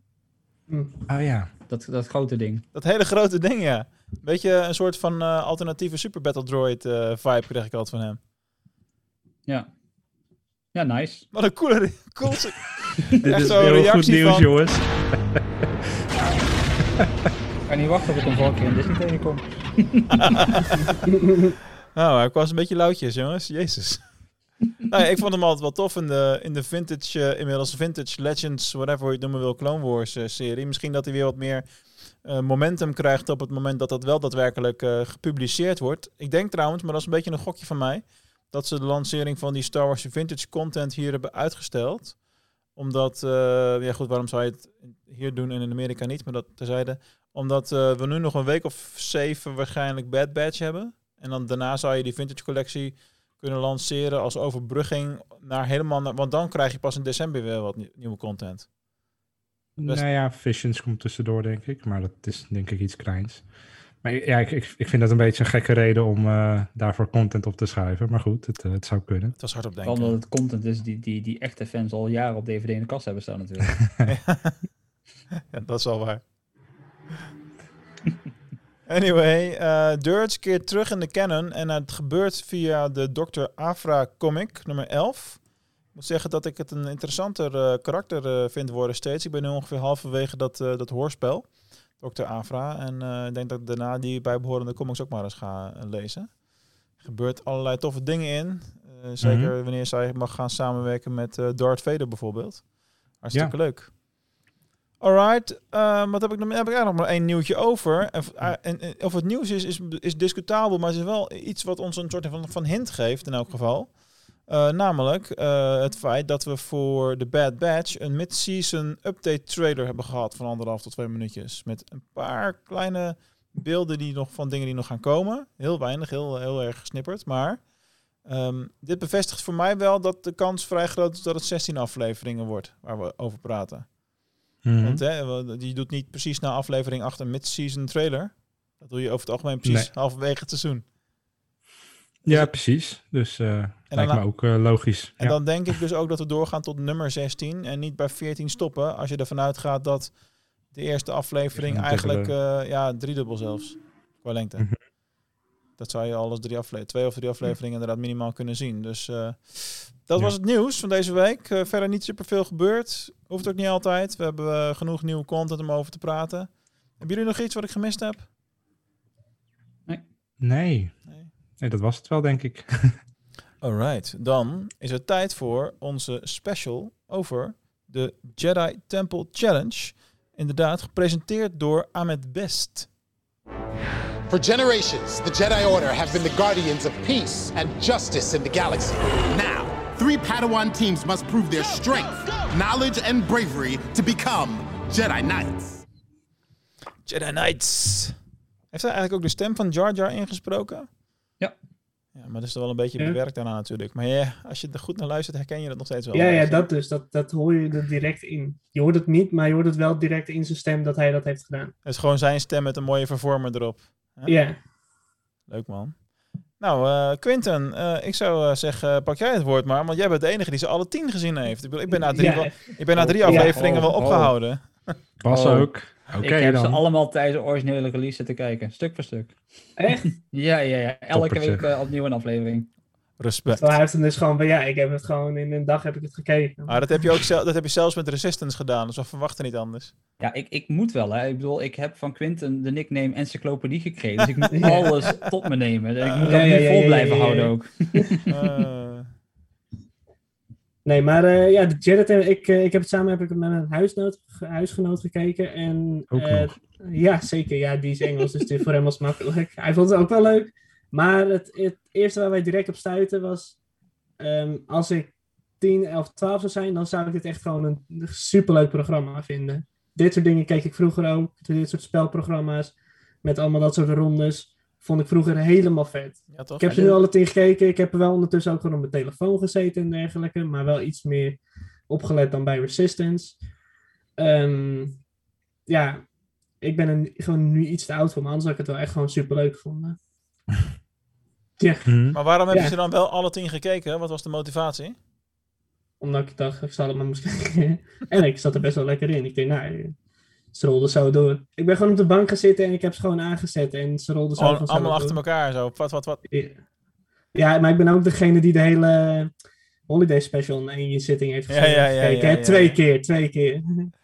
Oh ja. dat, dat grote ding. Dat hele grote ding, ja. Beetje een soort van eh, alternatieve Super Battle Droid eh, vibe kreeg ik altijd van hem. Ja. Ja, nice. Wat een coole... cool, Dit Echt is zo'n heel goed reactie nieuws, van- jongens. Ik kan niet wachten tot ik hem volgende keer in Disney tegenkom. Nou, hij was een beetje lauwtjes, jongens. Jezus. nou, ik vond hem altijd wel tof in de, in de vintage, eh, inmiddels vintage Legends, whatever je het noemen wil, Clone Wars eh, serie. Misschien dat hij weer wat meer eh, momentum krijgt op het moment dat dat wel daadwerkelijk gepubliceerd wordt. Ik denk trouwens, maar dat is een beetje een gokje van mij, dat ze de lancering van die Star Wars vintage content hier hebben uitgesteld. Omdat, ja goed, waarom zou je het hier doen en in Amerika niet, maar dat terzijde. Omdat we nu nog een week of zeven waarschijnlijk Bad Batch hebben. En dan daarna zou je die vintage collectie kunnen lanceren als overbrugging naar helemaal naar, want dan krijg je pas in december weer wat nie- nieuwe content. Best- Nou ja, Visions komt tussendoor, denk ik. Maar dat is denk ik iets kleins. Maar ja, ik, ik, ik vind dat een beetje een gekke reden om eh, daarvoor content op te schrijven. Maar goed, het, eh, het zou kunnen. Het was hard op denken. omdat het content is die, die, die echte fans al jaren op DVD in de kast hebben staan natuurlijk. ja, dat is wel waar. Anyway, Dirge keert terug in de canon en het gebeurt via de Dr. Afra comic nummer 11. Ik moet zeggen dat ik het een interessanter eh, karakter eh, vind worden steeds. Ik ben nu ongeveer halverwege dat, dat hoorspel, Dr. Afra. En ik denk dat ik daarna die bijbehorende comics ook maar eens ga lezen. Er gebeurt allerlei toffe dingen in. Zeker wanneer zij mag gaan samenwerken met Darth Vader bijvoorbeeld. Hartstikke leuk. Alright, ehm, wat heb ik nog? Heb ik eigenlijk nog maar één nieuwtje over. En, en of het nieuws is, is, is discutabel, maar het is wel iets wat ons een soort van, van hint geeft in elk geval. Eh, namelijk eh, het feit dat we voor The Bad Batch een mid-season update trailer hebben gehad van anderhalf tot twee minuutjes. Met een paar kleine beelden die nog van dingen die nog gaan komen. Heel weinig, heel, heel erg gesnipperd. Maar ehm, dit bevestigt voor mij wel dat de kans vrij groot is dat het 16 afleveringen wordt waar we over praten. Want hè, we- je doet niet precies na aflevering 8 een mid-season trailer. Dat doe je over het algemeen precies Nee. halverwege het seizoen. Ja, precies. Dus eh lijkt dan- me ook eh, logisch. En ja. dan denk ik dus ook dat we doorgaan tot nummer 16 en niet bij 14 stoppen. Als je ervan uitgaat dat de eerste aflevering eigenlijk, dubbele. eh, ja, driedubbel zelfs, qua lengte. Mhm. Dat zou je alles drie afle twee of drie afleveringen inderdaad minimaal kunnen zien. Dus dat Ja. was het nieuws van deze week. Eh, verder niet superveel gebeurd. Hoeft ook niet altijd. We hebben eh, genoeg nieuwe content om over te praten. Hebben jullie nog iets wat ik gemist heb? Nee. Nee. nee, dat was het wel, denk ik. Alright, dan is het tijd voor onze special over de Jedi Temple Challenge. Inderdaad, gepresenteerd door Ahmed Best. For generations, the Jedi Order have been the guardians of peace and justice in the galaxy. Now, three Padawan teams must prove their strength, knowledge, and bravery to become Jedi Knights. Jedi Knights. Heeft hij eigenlijk ook de stem van Jar Jar ingesproken? Ja. Ja, maar dat is toch wel een beetje Ja. bewerkt daarna natuurlijk. Maar ja, als je er goed naar luistert, herken je dat nog steeds wel. Ja, ja, dat dus. Dat, dat hoor je er direct in. Je hoort het niet, maar je hoort het wel direct in zijn stem dat hij dat heeft gedaan. Het is gewoon zijn stem met een mooie vervormer erop. Ja. Leuk man. Nou, eh Quinten, eh, ik zou eh, zeggen, pak jij het woord maar, want jij bent de enige die ze alle tien gezien heeft. Ik, bedoel, ik ben na drie, Ja. wel- ik ben na drie Ja. afleveringen wel Oh, oh. opgehouden. Bas Oh. ook. Oké ik heb ze allemaal tijdens de originele release zitten kijken, stuk voor stuk. Echt? Ja, ja, ja. Elke Toppertje. week opnieuw een aflevering. Respect. Terwijl hij heeft hem dus gewoon van, ja, ik heb het gewoon in een dag heb ik het gekeken. Maar dat heb je ook zel- dat heb je zelfs met Resistance gedaan, dus we verwachten niet anders. Ja, ik, ik moet wel, hè. Ik bedoel, ik heb van Quinten de nickname encyclopedie gekregen. Dus ik moet Ja. alles tot me nemen. Dus ik moet dat ja, ja, vol blijven ja, ja, houden ook. Eh, Nee, maar eh, ja, de Jedi, Temple- ik, eh, ik heb het samen heb ik met een huisnoot, huisgenoot gekeken. En, Ook eh, nog. Ja, zeker. Ja, die is Engels, dus dit voor hem was makkelijk. Hij vond het ook wel leuk. Maar het, het eerste waar wij direct op stuiten was... ehm, als ik 10, 11, 12 zou zijn, dan zou ik dit echt gewoon een superleuk programma vinden. Dit soort dingen keek ik vroeger ook. Dit soort spelprogramma's met allemaal dat soort rondes. Vond ik vroeger helemaal vet. ja, toch? Ik heb ze nu alle tien gekeken. Ik heb er wel ondertussen ook gewoon op mijn telefoon gezeten en dergelijke. Maar wel iets meer opgelet dan bij Resistance. Ehm, ja, ik ben er gewoon nu iets te oud voor. Maar anders had ik het wel echt gewoon super leuk gevonden. ja, Mhm. Maar waarom heb je Ja. ze dan wel alle tien gekeken? Wat was de motivatie? omdat ik dacht, ik zal het maar moest kijken. en ik zat er best wel lekker in. Ik denk, nou, ze rolden zo door. Ik ben gewoon op de bank gaan zitten en ik heb ze gewoon aangezet. En ze rolden zo vanzelf allemaal door. achter elkaar zo. Wat, wat, wat. Ja. Ja, maar ik ben ook degene die de hele Holiday Special in één zitting heeft Ja, gezien. ja, ja, gekeken, ja, hè? ja. Twee keer, twee keer.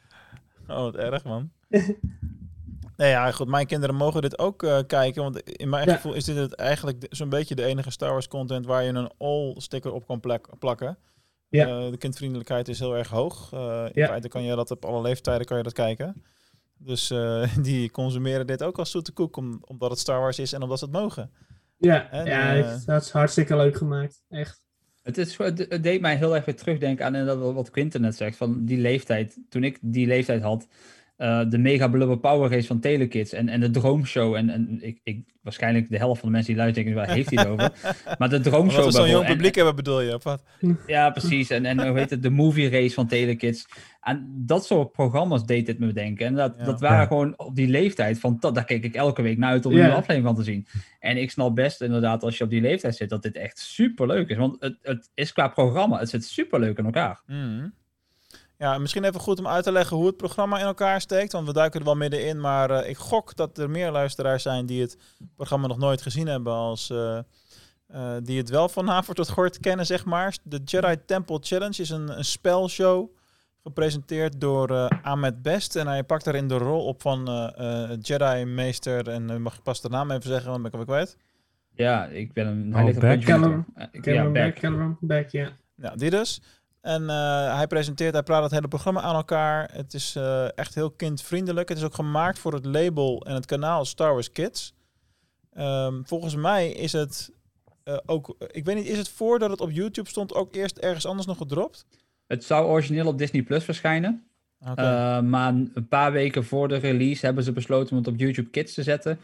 Oh, wat erg, man. nee, ja, goed. Mijn kinderen mogen dit ook eh, kijken. Want in mijn Ja. gevoel is dit het eigenlijk zo'n beetje de enige Star Wars content waar je een all-sticker op kan plak- plakken. Ja. Eh, de kindvriendelijkheid is heel erg hoog. Eh, in Ja. feite kan je dat op alle leeftijden kan je dat kijken. Dus eh, die consumeren dit ook als zoete koek, om, omdat het Star Wars is en omdat ze het mogen. Ja, En, ja dat is hartstikke leuk gemaakt. Echt. Het, is, het deed mij heel erg weer terugdenken aan en dat wat Quinten net zegt, van die leeftijd. Toen ik die leeftijd had, eh, de Mega Blubber Power Race van Telekids en, en de Droomshow. En, en ik, ik, waarschijnlijk de helft van de mensen die luisteren denken, waar heeft hij het over? Maar de Droomshow we zo'n jong publiek hebben, bedoel je? Of wat? ja, precies. En, en hoe heet het? De movie race van Telekids. En dat soort programma's deed dit me bedenken. En dat, Ja. dat waren Ja. gewoon op die leeftijd van... Dat, daar keek ik elke week naar uit om een aflevering van te zien. En ik snap best inderdaad als je op die leeftijd zit... dat dit echt super leuk is. Want het, het is qua programma, het zit super leuk in elkaar. Mhm. Ja, misschien even goed om uit te leggen hoe het programma in elkaar steekt. Want we duiken er wel middenin. Maar eh, ik gok dat er meer luisteraars zijn die het programma nog nooit gezien hebben. Als, eh, eh, die het wel van haver tot gort kennen, zeg maar. De Jedi Temple Challenge is een, een spelshow. Gepresenteerd door eh, Ahmed Best. En hij pakt daarin de rol op van eh, eh, Jedi-meester. En mag ik pas de naam even zeggen, want ben ik alweer kwijt. Ja, ik ben een... Oh, hij ligt op Callum- Ja. Cameron Beck, ja. Ja, die dus. En eh, hij presenteert, hij praat het hele programma aan elkaar. Het is eh, echt heel kindvriendelijk. Het is ook gemaakt voor het label en het kanaal Star Wars Kids. Ehm, volgens mij is het eh, ook, ik weet niet, is het voordat het op YouTube stond ook eerst ergens anders nog gedropt? Het zou origineel op Disney Plus verschijnen. Maar een paar weken voor de release hebben ze besloten om het op YouTube Kids te zetten.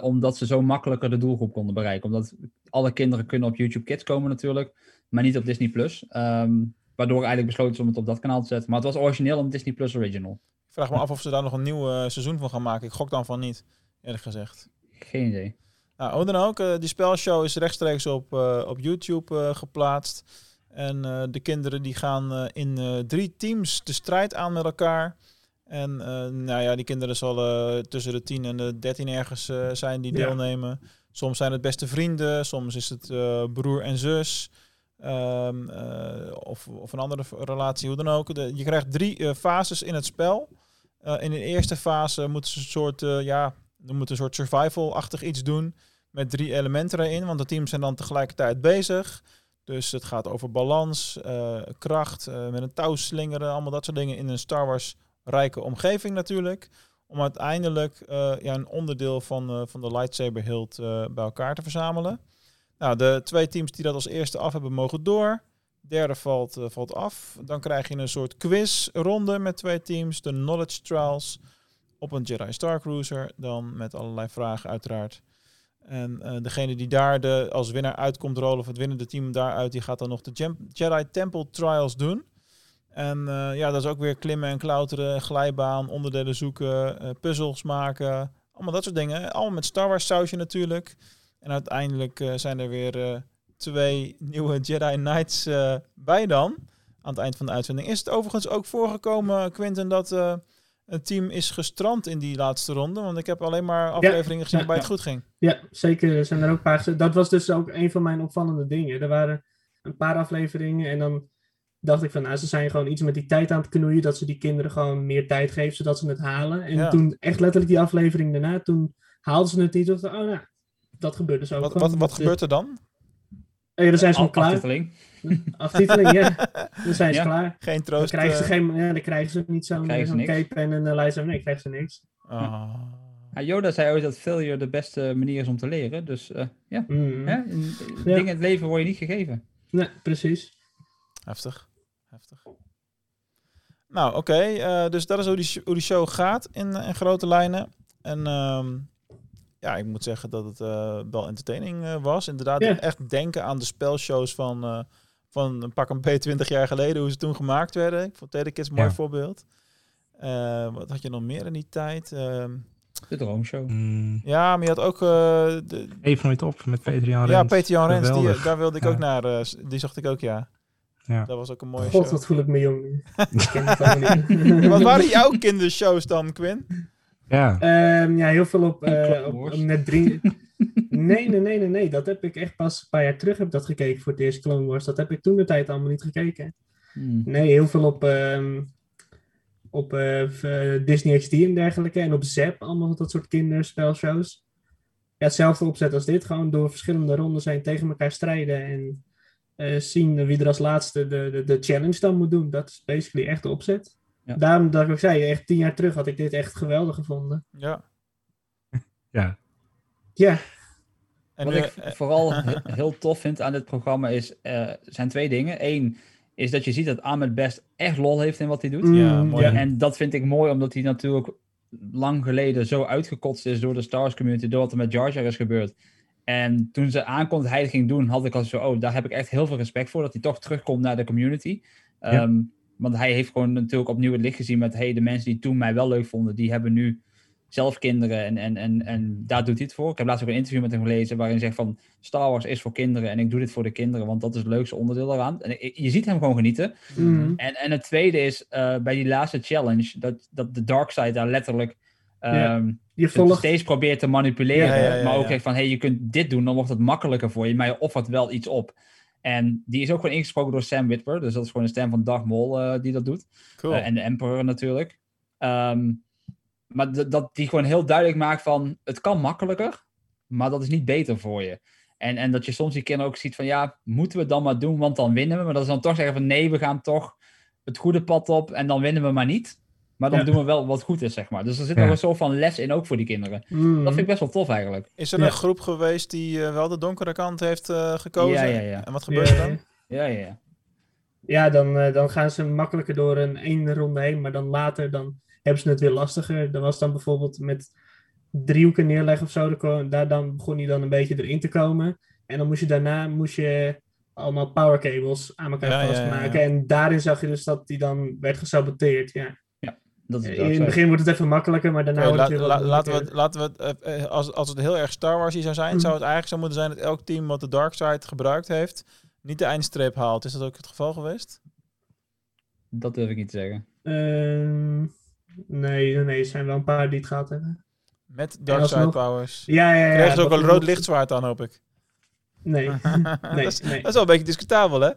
Omdat ze zo makkelijker de doelgroep konden bereiken. Omdat alle kinderen kunnen op YouTube Kids komen natuurlijk. Maar niet op Disney Plus. Um, waardoor eigenlijk besloten is om het op dat kanaal te zetten. Maar het was origineel een Disney Plus Original. Ik vraag me af of ze daar nog een nieuw uh, seizoen van gaan maken. Ik gok dan van niet, eerlijk gezegd. Geen idee. Nou, hoe dan ook, uh, die spelshow is rechtstreeks op, uh, op YouTube geplaatst. En uh, de kinderen die gaan uh, in uh, drie teams de strijd aan met elkaar. En nou ja, die kinderen zullen tussen de 10 en de 13 ergens zijn die Ja. deelnemen. Soms zijn het beste vrienden, soms is het broer en zus. Um, of, of een andere relatie, hoe dan ook. Je krijgt drie fases in het spel. in de eerste fase moeten ze een soort, ja, een soort survival-achtig iets doen. Met drie elementen erin, want de teams zijn dan tegelijkertijd bezig. Dus het gaat over balans, uh, kracht, uh, met een touw slingeren, allemaal dat soort dingen in een Star Wars rijke omgeving natuurlijk. Om uiteindelijk uh, ja, een onderdeel van, van de lightsaber hilt bij elkaar te verzamelen. Nou, de twee teams die dat als eerste af hebben mogen door. Derde valt, valt af. Dan krijg je een soort quizronde met twee teams. De Knowledge Trials op een Jedi Star Cruiser. Dan met allerlei vragen uiteraard. En uh, degene die daar de, als winnaar uitkomt rollen, of het winnende team daaruit, die gaat dan nog de Jedi Temple Trials doen. En uh, ja, dat is ook weer klimmen en klauteren, glijbaan, onderdelen zoeken, puzzels maken. Allemaal dat soort dingen. Allemaal met Star Wars sausje natuurlijk. En uiteindelijk zijn er weer twee nieuwe Jedi Knights bij dan. Aan het eind van de uitzending. Is het overigens ook voorgekomen, Quinten, dat een team is gestrand in die laatste ronde? Want ik heb alleen maar afleveringen Ja, gezien ja, waarbij het ja. goed ging. Ja, zeker. Er zijn er ook een paar. Dat was dus ook een van mijn opvallende dingen. Er waren een paar afleveringen en dan dacht ik van, nou, ze zijn gewoon iets met die tijd aan het knoeien, dat ze die kinderen gewoon meer tijd geven, zodat ze het halen. En Ja. toen, echt letterlijk die aflevering daarna, toen haalden ze het niet. Dacht oh nou, dat gebeurt dus ook Wat, wat, wat gebeurt er dan? eh, dan zijn ze gewoon klaar. Aftiteling. Aftiteling, ja. Dan zijn ze Ja. klaar. Geen Dan troost. krijgen ze, eh, geen, ja, dan krijgen ze niet zo'n Krijgen ze zo'n niks. cape en een uh, lijst. Nee, krijgen ze niks. ah. Ja, Yoda zei ooit dat failure de beste manier is om te leren. Dus eh, ja, Mm. hè? in- Ja. dingen in het leven word je niet gegeven. Nee, precies. Heftig. Heftig. Nou, oké. eh, dus dat is hoe die, hoe die show gaat in, in grote lijnen. En ehm, ja, ik moet zeggen dat het eh, wel entertaining eh, was. Inderdaad, Ja. echt denken aan de spelshows van, eh, van een pak een P 20 jaar geleden, hoe ze toen gemaakt werden. Ik vond Telekids een mooi Ja. voorbeeld. Eh, wat had je nog meer in die tijd? Ehm, De droomshow. Mm, ja, maar je had ook... eh, de, even nooit op met Peter-Jan ja, Rens. Peter Jan Rens, die, daar wilde ik Ja. ook naar. eh, die zocht ik ook, ja. Ja. Dat was ook een mooie God, show. wat voel ik me jong. Wat waren jouw kindershows dan, Quinn? Ja, Ehm, ja, heel veel op, eh, op, net drie. Nee, nee, nee, nee, nee. Dat heb ik echt pas een paar jaar terug heb dat gekeken voor het eerst Clone Wars. Dat heb ik toen de tijd allemaal niet gekeken. Hmm. Nee, heel veel op, ehm, op eh, eh, Disney XD en dergelijke. En op Zap, allemaal dat soort kinderspelshows. Ja, hetzelfde opzet als dit. Gewoon door verschillende rondes heen tegen elkaar strijden. En eh, zien wie er als laatste de, de, de challenge dan moet doen. Dat is basically echt de opzet. Ja. Daarom dat ik ook zei, echt tien jaar terug had ik dit echt geweldig gevonden. Ja. ja. Ja, En Wat nu, ik eh, vooral he- heel tof vind aan dit programma is, eh, zijn twee dingen. Eén, is dat je ziet dat Ahmed Best echt lol heeft in wat hij doet. Mm, Ja, mooi. ja. En dat vind ik mooi, omdat hij natuurlijk lang geleden zo uitgekotst is door de Star Wars community, door wat er met Jar Jar is gebeurd. En toen ze aankomt dat hij het ging doen, had ik al zo, oh, daar heb ik echt heel veel respect voor, dat hij toch terugkomt naar de community. Ja. Ehm, want hij heeft gewoon natuurlijk opnieuw het licht gezien met, hey, de mensen die toen mij wel leuk vonden, die hebben nu zelf kinderen en, en, en, en daar doet hij het voor. Ik heb laatst ook een interview met hem gelezen waarin hij zegt van Star Wars is voor kinderen en ik doe dit voor de kinderen, want dat is het leukste onderdeel eraan. En je ziet hem gewoon genieten. Mhm. En, en het tweede is eh, bij die laatste challenge, dat, dat de dark side daar letterlijk Ja. ehm, Je volgt- steeds probeert te manipuleren. Ja, ja, ja, maar ook ja. echt van, hey, je kunt dit doen, dan wordt het makkelijker voor je, maar je offert wel iets op. En die is ook gewoon ingesproken door Sam Witwer, dus dat is gewoon de stem van Darth Maul eh, die dat doet. Cool. Eh, en de Emperor natuurlijk. Ehm, maar dat die gewoon heel duidelijk maakt van, het kan makkelijker, maar dat is niet beter voor je. En, en dat je soms die kinderen ook ziet van, ja, moeten we het dan maar doen, want dan winnen we. Maar dat ze dan toch zeggen van, nee, we gaan toch het goede pad op en dan winnen we maar niet. Maar dan Ja. doen we wel wat goed is, zeg maar. Dus er zit Ja. nog een soort van les in ook voor die kinderen. Mhm. Dat vind ik best wel tof eigenlijk. Is er Ja. een groep geweest die eh, wel de donkere kant heeft eh, gekozen? Ja, ja, ja. En wat gebeurt er dan? Ja, ja, ja. Ja, dan, eh, dan gaan ze makkelijker door een één ronde heen, maar dan later dan hebben ze het weer lastiger. Dan was dan bijvoorbeeld met driehoeken neerleggen of zo, daar dan begon hij dan een beetje erin te komen. En dan moest je daarna moest je allemaal power cables aan elkaar Ja, ja, ja, vastmaken. ja. En daarin zag je dus dat die dan werd gesaboteerd. Ja. Dat is In het begin wordt het even makkelijker, maar daarna Oké, wordt het la- laten we het, laten we het eh, eh, als, als het heel erg Star Wars zou zijn, Mhm. zou het eigenlijk zo moeten zijn dat elk team wat de Dark Side gebruikt heeft, niet de eindstreep haalt. Is dat ook het geval geweest? Dat durf ik niet te zeggen. Ehm, nee, nee, er zijn wel een paar die het gehad hebben. Met Dark Side powers. Ja, ja, ja. Kregen ze ook een rood lichtzwaard aan, hoop ik. Nee, dat, is, nee. dat is wel een beetje discutabel, hè?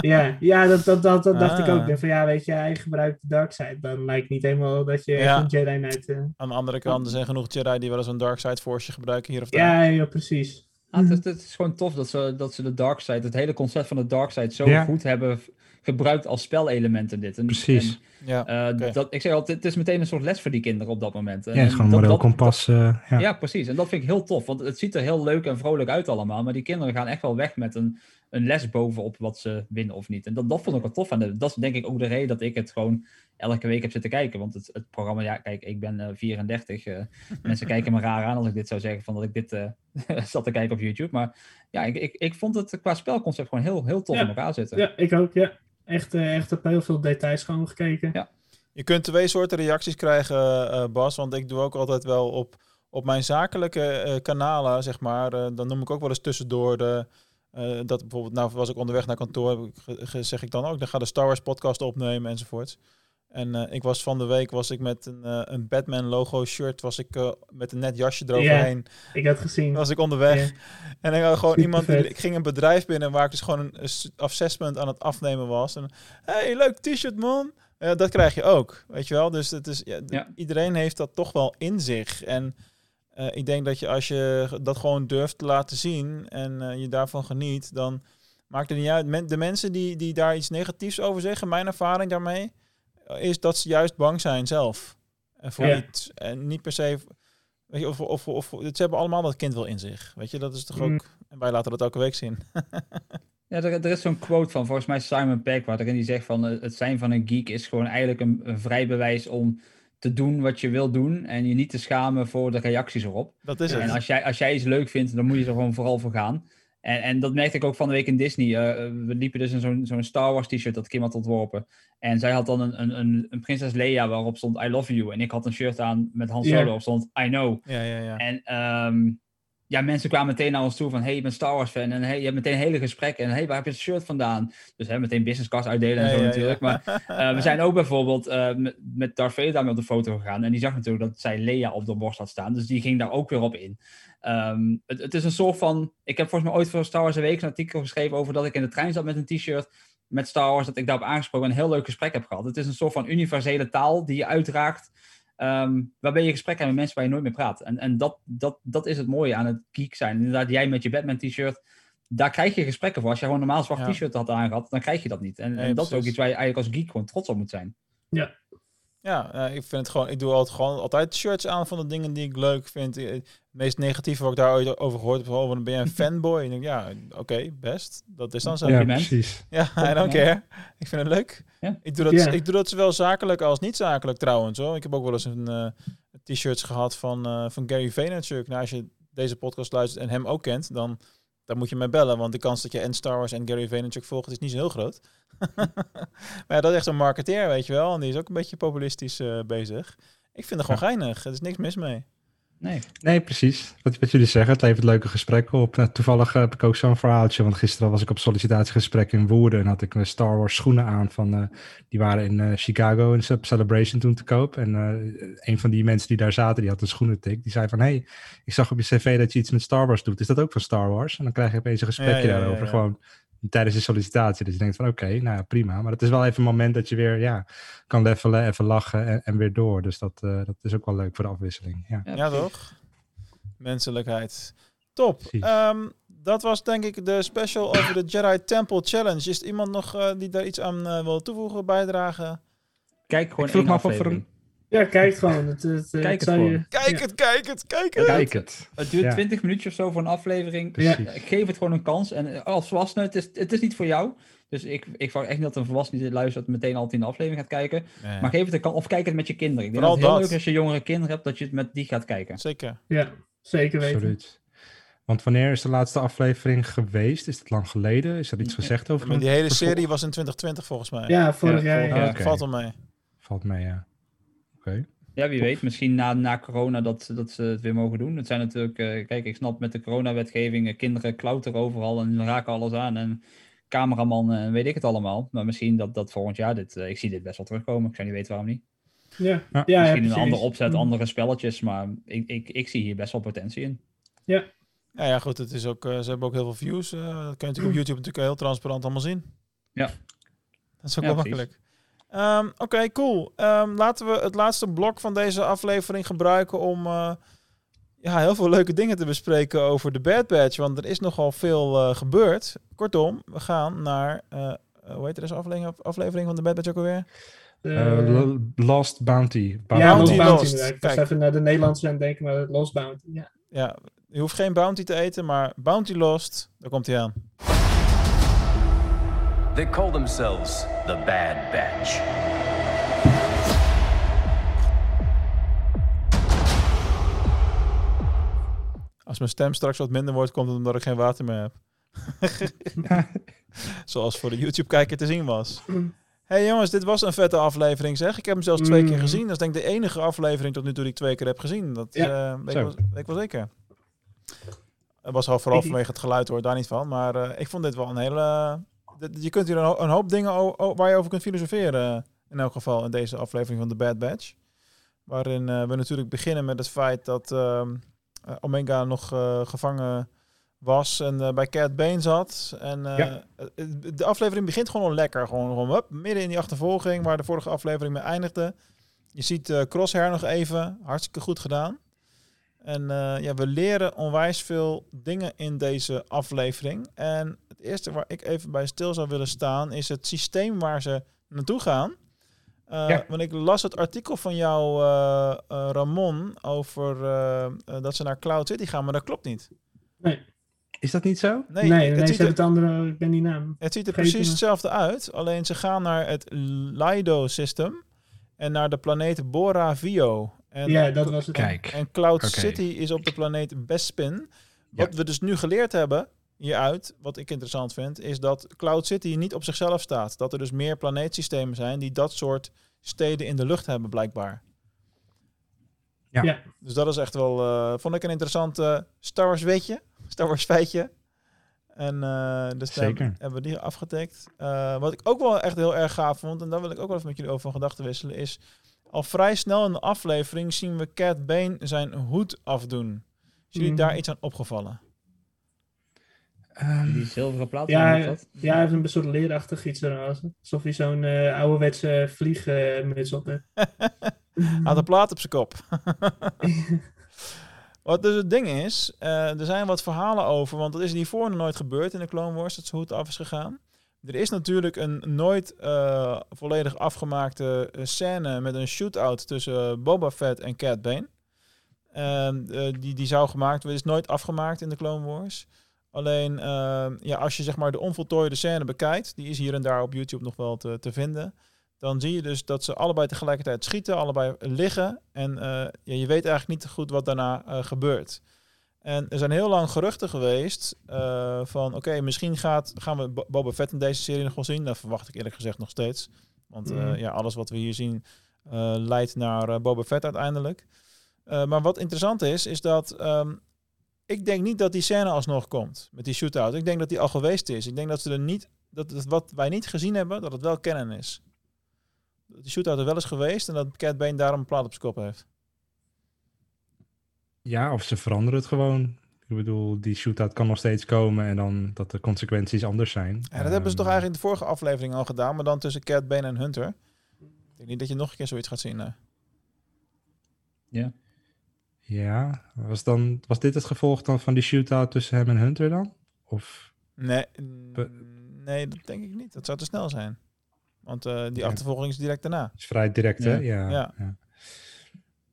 Ja, ja dat, dat, dat, dat dacht ik Ah. ook. Ik dacht Van ja, weet je, hij gebruikt de dark side. Dan lijkt niet helemaal dat je Ja. een Jedi Knight... eh, Aan de andere kant, er zijn genoeg Jedi die wel eens een Dark Side Force gebruiken hier of daar. Ja, ja, precies. Ah, het, is- het is gewoon tof dat ze, dat ze de dark side, het hele concept van de dark side, zo Ja. goed hebben gebruikt als spelelement in dit. En, Precies. en, Ja, eh, dat, ik zeg altijd, het is meteen een soort les voor die kinderen op dat moment. En Ja, gewoon een kompas. eh, ja. Ja. precies. En dat vind ik heel tof, want het ziet er heel leuk en vrolijk uit allemaal. Maar die kinderen gaan echt wel weg met een, een les bovenop wat ze winnen of niet. En dat, dat vond ik wel tof. En dat is denk ik ook de reden dat ik het gewoon elke week heb zitten kijken. Want het, het programma, ja, kijk, ik ben eh, 34. eh, mensen kijken me raar aan als ik dit zou zeggen, van dat ik dit eh, zat te kijken op YouTube. Maar ja, ik, ik, ik vond het qua spelconcept gewoon heel, heel tof Ja. in elkaar zitten. Ja, ik ook, ja. Echt, eh, echt op heel veel details gewoon gekeken. Ja. Je kunt twee soorten reacties krijgen, eh, Bas. Want ik doe ook altijd wel op, op mijn zakelijke eh, kanalen, zeg maar. eh, dan noem ik ook wel eens tussendoor de, eh, dat bijvoorbeeld, nou was ik onderweg naar kantoor, zeg ik dan ook, dan ga de Star Wars podcast opnemen enzovoorts. En eh, ik was van de week was ik met een, eh, een Batman logo shirt, was ik met een net jasje eroverheen. Ik had gezien. Was ik onderweg. Ja. En ik had gewoon Super iemand, die- ik ging een bedrijf binnen waar ik dus gewoon een assessment aan het afnemen was. En hey, leuk t-shirt man. Ja, dat krijg je ook, weet je wel. Dus het is, Ja. iedereen heeft dat toch wel in zich. En eh, ik denk dat je als je dat gewoon durft te laten zien en eh, je daarvan geniet, dan maakt het niet uit. Men- de mensen die, die daar iets negatiefs over zeggen, mijn ervaring daarmee, eh, is dat ze juist bang zijn zelf. En voor Ja. iets. En niet per se. Weet je, of, of, of, ze hebben allemaal dat kind wel in zich. Weet je, dat is toch ook. Mm. En wij laten dat elke week zien. Ja, er, er is zo'n quote van volgens mij Simon Peck, waarin hij zegt van het zijn van een geek is gewoon eigenlijk een, een vrijbewijs om te doen wat je wil doen en je niet te schamen voor de reacties erop. Dat is En het. als jij, als jij iets leuk vindt, dan moet je er gewoon vooral voor gaan. En, en dat merkte ik ook van de week in Disney. Eh, we liepen dus in zo'n zo'n Star Wars t-shirt dat Kim had ontworpen. En zij had dan een, een, een, een prinses Leia waarop stond I love you. En ik had een shirt aan met Han Solo op stond I know. Ja, ja, ja. En ehm, ja, mensen kwamen meteen naar ons toe van... hey, je bent Star Wars fan. En hey, je hebt meteen hele gesprekken. En hey, waar heb je het shirt vandaan? Dus hè, meteen business cards uitdelen en zo ja, natuurlijk. ja. Maar eh, we zijn ook bijvoorbeeld eh, met, Darth Vader daarmee op de foto gegaan. En die zag natuurlijk dat zij Leia op de borst had staan. Dus die ging daar ook weer op in. Ehm, het, het is een soort van... Ik heb volgens mij ooit voor Star Wars een week een artikel geschreven... over dat ik in de trein zat met een t-shirt met Star Wars. Dat ik daarop aangesproken en een heel leuk gesprek heb gehad. Het is een soort van universele taal die je uitraakt... ehm, waarbij je gesprek hebt met mensen waar je nooit meer praat. En, en dat, dat, dat is het mooie aan het geek zijn. Inderdaad, jij met je Batman t-shirt... Daar krijg je gesprekken voor. Als je gewoon een normaal zwart Ja. t-shirt had aangehad, dan krijg je dat niet. En, Nee, en dat is ook iets waar je eigenlijk als geek gewoon trots op moet zijn. Ja. Ja, eh, ik vind het gewoon. Ik doe altijd gewoon altijd shirts aan van de dingen die ik leuk vind. Eh, Het meest negatieve wat ik daar ooit over gehoord heb, is, oh, dan ben je een fanboy. En ik denk, ja, oké, best. Dat is dan zo. Ja, precies. Ja, I don't care. Ik vind het leuk. Ja. Ik, doe dat, Ja. ik doe dat zowel zakelijk als niet zakelijk trouwens. Hoor. Ik heb ook wel eens een eh, t-shirts gehad van, eh, van Gary Vaynerchuk. Nou, als je deze podcast luistert en hem ook kent, dan, dan moet je mij bellen. Want de kans dat je en Star Wars en Gary Vaynerchuk volgt is niet zo heel groot. maar ja, dat is echt zo'n marketeer, weet je wel. En die is ook een beetje populistisch eh, bezig. Ik vind het gewoon geinig. Er is niks mis mee. Nee. Nee, precies. Wat, wat jullie zeggen, het levert leuke gesprekken op. Nou, toevallig heb ik ook zo'n verhaaltje, want gisteren was ik op sollicitatiegesprek in Woerden en had ik mijn Star Wars schoenen aan van, eh, die waren in eh, Chicago in Celebration toen te koop. En eh, een van die mensen die daar zaten, die had een schoenentik, die zei van, hey, ik zag op je cv dat je iets met Star Wars doet. Is dat ook van Star Wars? En dan krijg je opeens een gesprekje Ja, ja, ja, daarover, ja. gewoon tijdens de sollicitatie. Dus je denkt van, oké, nou ja, prima. Maar het is wel even een moment dat je weer, ja, kan levelen, even lachen en, en weer door. Dus dat, eh, dat is ook wel leuk voor de afwisseling, ja. Ja, toch? Menselijkheid. Top. Ehm, dat was denk ik de special over de Jedi Temple Challenge. Is er iemand nog eh, die daar iets aan eh, wil toevoegen, bijdragen? Kijk gewoon Ik vroeg één me af of er aflevering. Ja, kijk gewoon. Het, het, eh, Kijk het zou gewoon. je- Kijk ja. het, kijk het, kijk het! Kijk het. Het duurt Ja. 20 minuutjes of zo voor een aflevering. Precies. Ik geef het gewoon een kans. En eh, als volwassene, het is, het is niet voor jou. Dus ik, ik verwacht echt niet dat een volwassene die dit luistert meteen al in de aflevering gaat kijken. Nee. Maar geef het een kans. Of kijk het met je kinderen. Ik denk Vooral dat het heel dat. leuk is als je jongere kinderen hebt, dat je het met die gaat kijken. Zeker. Ja, zeker weten. Absoluut. Want wanneer is de laatste aflevering geweest? Is het lang geleden? Is er iets gezegd over? Maar die hele serie was in 2020 volgens mij. Ja, vorig Ja, jaar. ja. Valt wel mee. Valt mee, ja. Oké. Ja, wie weet. Misschien na, na corona dat, dat ze het weer mogen doen. Het zijn natuurlijk, eh, kijk, ik snap met de coronawetgeving, eh, kinderen klauteren overal en raken alles aan. En cameraman en weet ik het allemaal. Maar misschien dat, dat volgend jaar, dit, eh, ik zie dit best wel terugkomen. Ik zou niet weten waarom niet. Ja, ja, Ja, ja, misschien een andere opzet, Mm. andere spelletjes. Maar ik, ik, ik zie hier best wel potentie in. Ja, ja, goed. Het is ook, eh, ze hebben ook heel veel views. dat kun je natuurlijk op YouTube natuurlijk heel transparant allemaal zien. Ja. Dat is ook Ja, wel precies. makkelijk. Ehm, Oké, cool. Ehm, laten we het laatste blok van deze aflevering gebruiken om eh, ja, heel veel leuke dingen te bespreken over de Bad Batch. Want er is nogal veel eh, gebeurd. Kortom, we gaan naar, eh, hoe heet deze aflevering, aflevering van de Bad Batch ook alweer? Lo- Lost Bounty. ja, Bounty Lost Bounty. Lost. Ik was even naar de Nederlandse aan denken, maar Lost Bounty. Ja. Ja, je hoeft geen Bounty te eten, maar Bounty Lost, daar komt hij aan. They call themselves the Bad Batch. Als mijn stem straks wat minder wordt, komt het omdat ik geen water meer heb. Zoals voor de YouTube-kijker te zien was. hey jongens, dit was een vette aflevering zeg. Ik heb hem zelfs twee keer Mm. gezien. Dat is denk ik de enige aflevering tot nu toe die ik twee keer heb gezien. Dat Ja. eh, weet, ik wel, weet ik wel zeker. Het was al vooral vanwege het geluid hoor, daar niet van. Maar eh, ik vond dit wel een hele... Je kunt hier een, ho- een hoop dingen waar je over kunt filosoferen. In elk geval in deze aflevering van The Bad Batch. Waarin eh, we natuurlijk beginnen met het feit dat ehm, eh, Omega nog eh, gevangen was en bij Cat Bane zat. En Ja. de aflevering begint gewoon lekker. Gewoon, gewoon midden in die achtervolging waar de vorige aflevering mee eindigde. Je ziet Crosshair nog even. Hartstikke goed gedaan. En eh, ja, we leren onwijs veel dingen in deze aflevering. En het eerste waar ik even bij stil zou willen staan is het systeem waar ze naartoe gaan. Eh, Ja. Want ik las het artikel van jou, eh, eh, Ramon, over eh, eh, dat ze naar Cloud City gaan, maar dat klopt niet. Nee, Is dat niet zo? Nee, nee, nee, het, ze ziet hebben er, het andere, ik ben die naam. het ziet er precies hetzelfde uit, alleen ze gaan naar het Lido-system en naar de planeet Bora Vio. En, Ja, dat was het. Kijk. En Cloud. City is op de planeet Bespin. Wat Ja. we dus nu geleerd hebben hieruit, wat ik interessant vind, is dat Cloud City niet op zichzelf staat. Dat er dus meer planeetsystemen zijn die dat soort steden in de lucht hebben, blijkbaar. Ja. Ja. Dus dat is echt wel, eh, vond ik een interessant eh, Star Wars weetje, Star Wars feitje. En eh dus Zeker. hebben we die afgetikt. Eh, wat ik ook wel echt heel erg gaaf vond, en daar wil ik ook wel even met jullie over van gedachten wisselen, is al vrij snel in de aflevering zien we Cat Bane zijn hoed afdoen. Is jullie Mhm. daar iets aan opgevallen? Ehm, Die zilveren plaat. Ja, Ja, hij, dat? ja, hij heeft een soort leerachtig iets eraan. Alsof hij zo'n eh ouderwetse vliegmuts op heeft. Aan de plaat op zijn kop. Wat dus het ding is, eh, er zijn wat verhalen over, want dat is hiervoor nog nooit gebeurd in de Clone Wars, dat zijn hoed af is gegaan. Er is natuurlijk een nooit eh, volledig afgemaakte eh, scène met een shootout tussen Boba Fett en Cat Bane. Eh, die, die zou gemaakt worden, is nooit afgemaakt in de Clone Wars. Alleen eh, ja, als je zeg maar de onvoltooide scène bekijkt, die is hier en daar op YouTube nog wel te, te vinden. Dan zie je dus dat ze allebei tegelijkertijd schieten, allebei liggen. En eh, ja, je weet eigenlijk niet goed wat daarna eh, gebeurt. En er zijn heel lang geruchten geweest eh, van oké, misschien gaat, gaan we Bo- Boba Fett in deze serie nog wel zien. Dat verwacht ik eerlijk gezegd nog steeds. Want eh, Mhm. ja, alles wat we hier zien eh, leidt naar Boba Fett uiteindelijk. Maar wat interessant is, is dat ehm, ik denk niet dat die scène alsnog komt met die shootout. Ik denk dat die al geweest is. Ik denk dat ze er niet, dat het wat wij niet gezien hebben, dat het wel kennen is. Dat die shootout er wel is geweest en dat Cat Bane daarom een plaat op zijn kop heeft. Ja, of ze veranderen het gewoon. Ik bedoel, die shootout kan nog steeds komen en dan dat de consequenties anders zijn. En dat hebben ze toch Ehm, eigenlijk in de vorige aflevering al gedaan, maar dan tussen Cat Bane en Hunter. Ik denk niet dat je nog een keer zoiets gaat zien. nee. Ja. Ja, was, dan, was dit het gevolg dan van die shootout tussen hem en Hunter dan? Of Nee, nee, dat denk ik niet. Dat zou te snel zijn. Want eh, die Ja. achtervolging is direct daarna. is vrij direct, hè? Ja. Ja.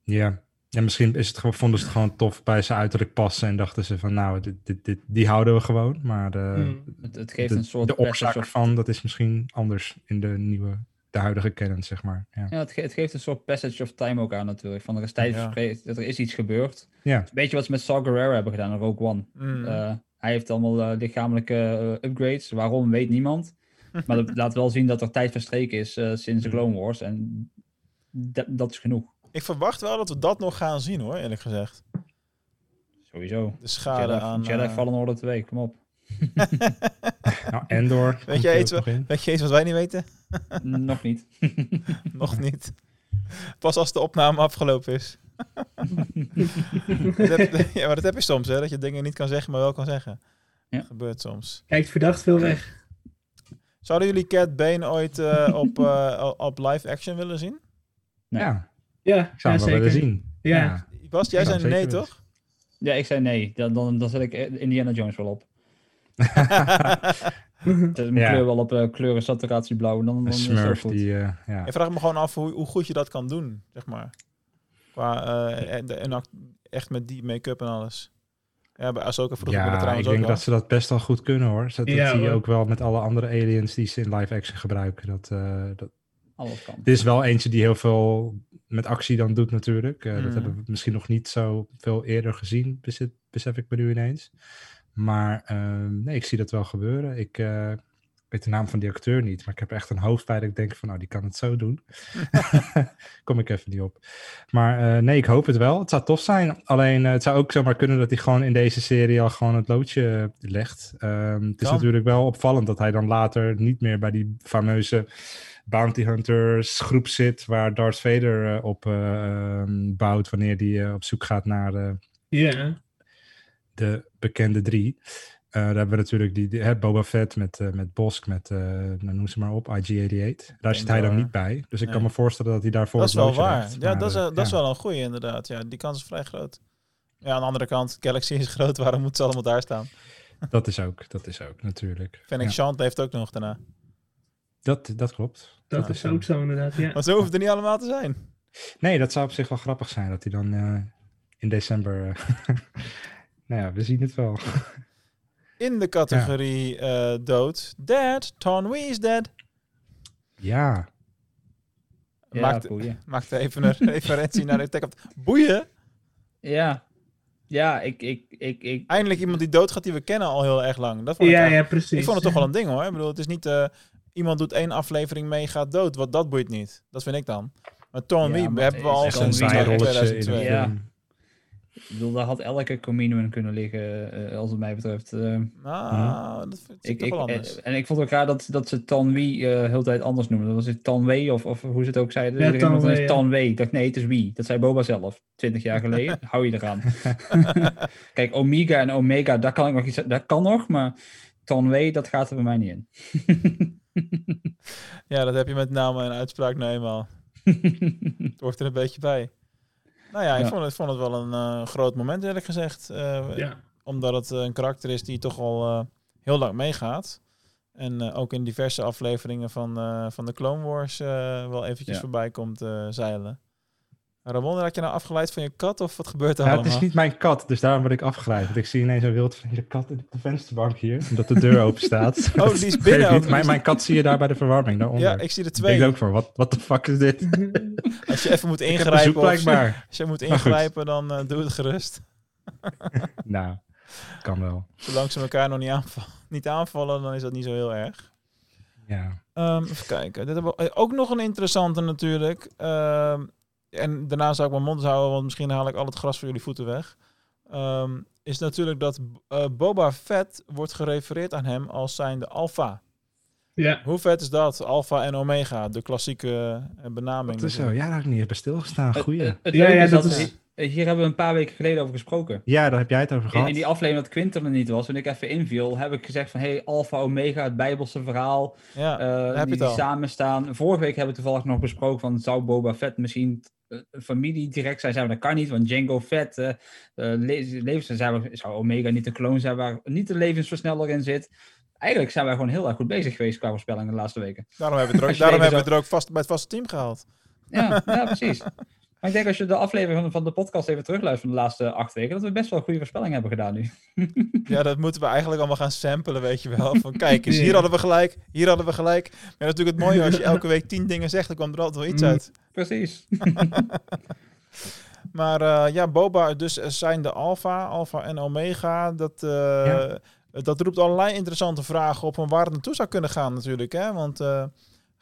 Ja. Ja. Ja, misschien is het gewoon, vonden ze het gewoon tof bij zijn uiterlijk passen en dachten ze van nou, dit, dit, dit, die houden we gewoon. Maar de, Hmm. Het- het geeft de, een soort de oorzaak of- ervan, dat is misschien anders in de nieuwe, de huidige canon, zeg maar. Ja. Ja, het, ge- het geeft een soort passage of time ook aan natuurlijk. Van er is tijd Ja. verstreken, dat er is iets gebeurd. Ja. Het is een beetje wat ze met Saw Gerrera hebben gedaan in Rogue One. Mm. Eh, hij heeft allemaal eh, lichamelijke eh, upgrades. Waarom, weet niemand. Maar dat laat wel zien dat er tijd verstreken is eh, sinds de Clone Wars. En dat- dat is genoeg. Ik verwacht wel dat we dat nog gaan zien hoor, eerlijk gezegd. Sowieso. De schade Jedi, aan... Jedi eh, Fallen Order 2, kom op. Nou, Endor. Weet jij iets, in. weet je iets wat wij niet weten? Nog niet. nog niet. Pas als de opname afgelopen is. Dat heb- ja, maar dat heb je soms, hè? Dat je dingen niet kan zeggen, maar wel kan zeggen. Ja. Dat gebeurt soms. Kijkt verdacht veel weg. Zouden jullie Cat Bane ooit eh, op, eh, op live action willen zien? Ja, Ja, ik zou ja, hem wel willen zien. Ja. Bas, jij Ik zei nee, toch? Ja, ik zei nee. Dan, dan, dan zet ik eh, Indiana Jones wel op. Mijn Ja. kleur wel op uh, kleuren saturatie blauw. Dan, dan is smurf goed. die, eh, ja. Ik vraag me gewoon af hoe, hoe goed je dat kan doen, zeg maar. Qua, eh, en, echt met die make-up en alles. Ja, bij Ahsoka vroeger ja, Ja, ik trouwens denk ook wel. dat ze dat best wel goed kunnen hoor. Dat, dat Ja, zie je ook wel met alle andere aliens die ze in live action gebruiken. Dat, eh, dat... Alles kan. Dit is wel eentje die heel veel met actie dan doet natuurlijk. Eh, Mhm. Dat hebben we misschien nog niet zo veel eerder gezien, besef, besef ik me nu ineens. Maar ehm, nee, ik zie dat wel gebeuren. Ik eh, weet de naam van die acteur niet, maar ik heb echt een hoofdpijn dat ik denk van, nou, die kan het zo doen. Kom ik even niet op. Maar eh, nee, ik hoop het wel. Het zou tof zijn. Alleen het zou ook zomaar kunnen dat hij gewoon in deze serie al gewoon het loodje legt. Ehm, het is natuurlijk wel opvallend dat hij dan later niet meer bij die fameuze bounty hunters groep zit waar Darth Vader eh, op eh, ehm, bouwt wanneer hij eh, op zoek gaat naar eh, Ja. de bekende drie. Eh, daar hebben we natuurlijk die, die, hè, Boba Fett met, met Bosk, met, eh, nou, noem ze maar op, IG-88. Daar zit hij dan niet bij. Dus ik kan me voorstellen dat hij daarvoor Dat is wel waar. Ja, Maar, dat is, dat is wel een goeie inderdaad. Ja, die kans is vrij groot. Ja, aan de andere kant, Galaxy is groot. Waarom moeten ze allemaal daar staan? Dat is ook, dat is ook natuurlijk. Fennec Ja. Shand heeft ook nog daarna. Dat, dat klopt. Dat is ook zo inderdaad, ja. Maar zo hoeft het er niet allemaal te zijn. Nee, dat zou op zich wel grappig zijn dat hij dan eh, in december. eh, nou ja, we zien het wel. In de categorie eh, dood. Dead. Ton Wee is dead. ja, Ja, maakte, boeien. maakte even een referentie naar de of... Boeien? Ja. Ja, ik, ik, ik, ik... Eindelijk iemand die doodgaat die we kennen al heel erg lang. Dat vond ik Ja, ja, precies. Ik vond het toch wel een ding hoor. Ik bedoel, het is niet... eh, iemand doet één aflevering mee, gaat dood. Wat dat boeit niet. Dat vind ik dan. Maar Ton Ja, maar hebben we al sinds zijrolletje in de 2002. Ja. Ik bedoel, daar had elke Comino in kunnen liggen, eh, als het mij betreft. Eh, Nou, dat vind ik, ik, wel en, anders. en ik vond ook raar dat, dat ze Tan Wie eh heel de tijd anders noemden. Dat was het Tan Wee, of, of hoe ze het ook zeiden. Ja, Iedereen Tan noemde het Wee, Tan Wee. Ik dacht, nee, het is Wie. Dat zei Boba zelf, 20 jaar geleden. Hou je eraan. Kijk, Omega en Omega, daar kan ik nog iets dat kan nog, maar Tan Wee, dat gaat er bij mij niet in. Ja, dat heb je met name en uitspraak nou eenmaal. het hoort er een beetje bij. Nou ja, ik Ja. vond, het, vond het wel een eh, groot moment eerlijk gezegd. Eh, Ja. Omdat het eh, een karakter is die toch al heel lang meegaat. En ook in diverse afleveringen van, van de Clone Wars wel eventjes Ja. voorbij komt zeilen. Ramon, raak je nou afgeleid van je kat of wat gebeurt er Ja, allemaal? het is niet mijn kat, dus daarom word ik afgeleid. Want ik zie ineens een wild vreemde kat op de vensterbank hier, omdat de deur open staat. Oh, die is binnen ook. Mijn, mijn kat zie je daar bij de verwarming, daaronder. Ja, ik zie er Ik twee. denk ook van, wat wat de fuck is dit? Als je even moet Ik ingrijpen, of- als je moet ingrijpen dan eh, doe het gerust. nou, kan wel. Zolang ze elkaar nog niet, aanval, niet aanvallen, dan is dat niet zo heel erg. Ja. Ehm, even kijken. Dit hebben we ook nog een interessante natuurlijk. Ehm, en daarna zou ik mijn mond houden, want misschien haal ik al het gras voor jullie voeten weg. Ehm, is natuurlijk dat eh, Boba Fett wordt gerefereerd aan hem als zijnde Alpha. Ja. Hoe vet is dat? Alpha en Omega, de klassieke eh, benaming. Dat is zo. Ja, daar heb ik niet eens bij stilgestaan. Goeie. Het, het Ja, leuke ja, is dat dat is- hi- hier hebben we een paar weken geleden over gesproken. Ja, daar heb jij het over In, gehad. in die aflevering dat Quinten er niet was, toen ik even inviel, heb ik gezegd van hey, Alpha Omega, het Bijbelse verhaal, Ja, eh, heb je die, het die al. samen staan. Vorige week hebben we toevallig nog besproken van zou Boba Fett misschien familie direct zijn? Zijn we, dat kan niet, want Django Fett, eh, le- levens, zou Omega niet een kloon zijn waar niet de levensversneller in zit? Eigenlijk zijn wij gewoon heel erg goed bezig geweest qua voorspellingen de laatste weken. Daarom hebben we het er ook, daarom hebben we het er ook vast, bij het vaste team gehaald. Ja, ja, precies. Maar ik denk als je de aflevering van, van de podcast even terugluistert van de laatste acht weken, dat we best wel een goede voorspelling hebben gedaan nu. Ja, dat moeten we eigenlijk allemaal gaan samplen, weet je wel. Van kijk eens, hier hadden we gelijk, hier hadden we gelijk. Maar natuurlijk het mooie, als je elke week tien dingen zegt, dan kwam er altijd wel iets Mm. uit. Precies. Maar eh, ja, Boba, dus er zijn de Alpha, Alpha en Omega. Dat, eh, Ja. dat roept allerlei interessante vragen op van waar het naartoe zou kunnen gaan natuurlijk. Hè? Want eh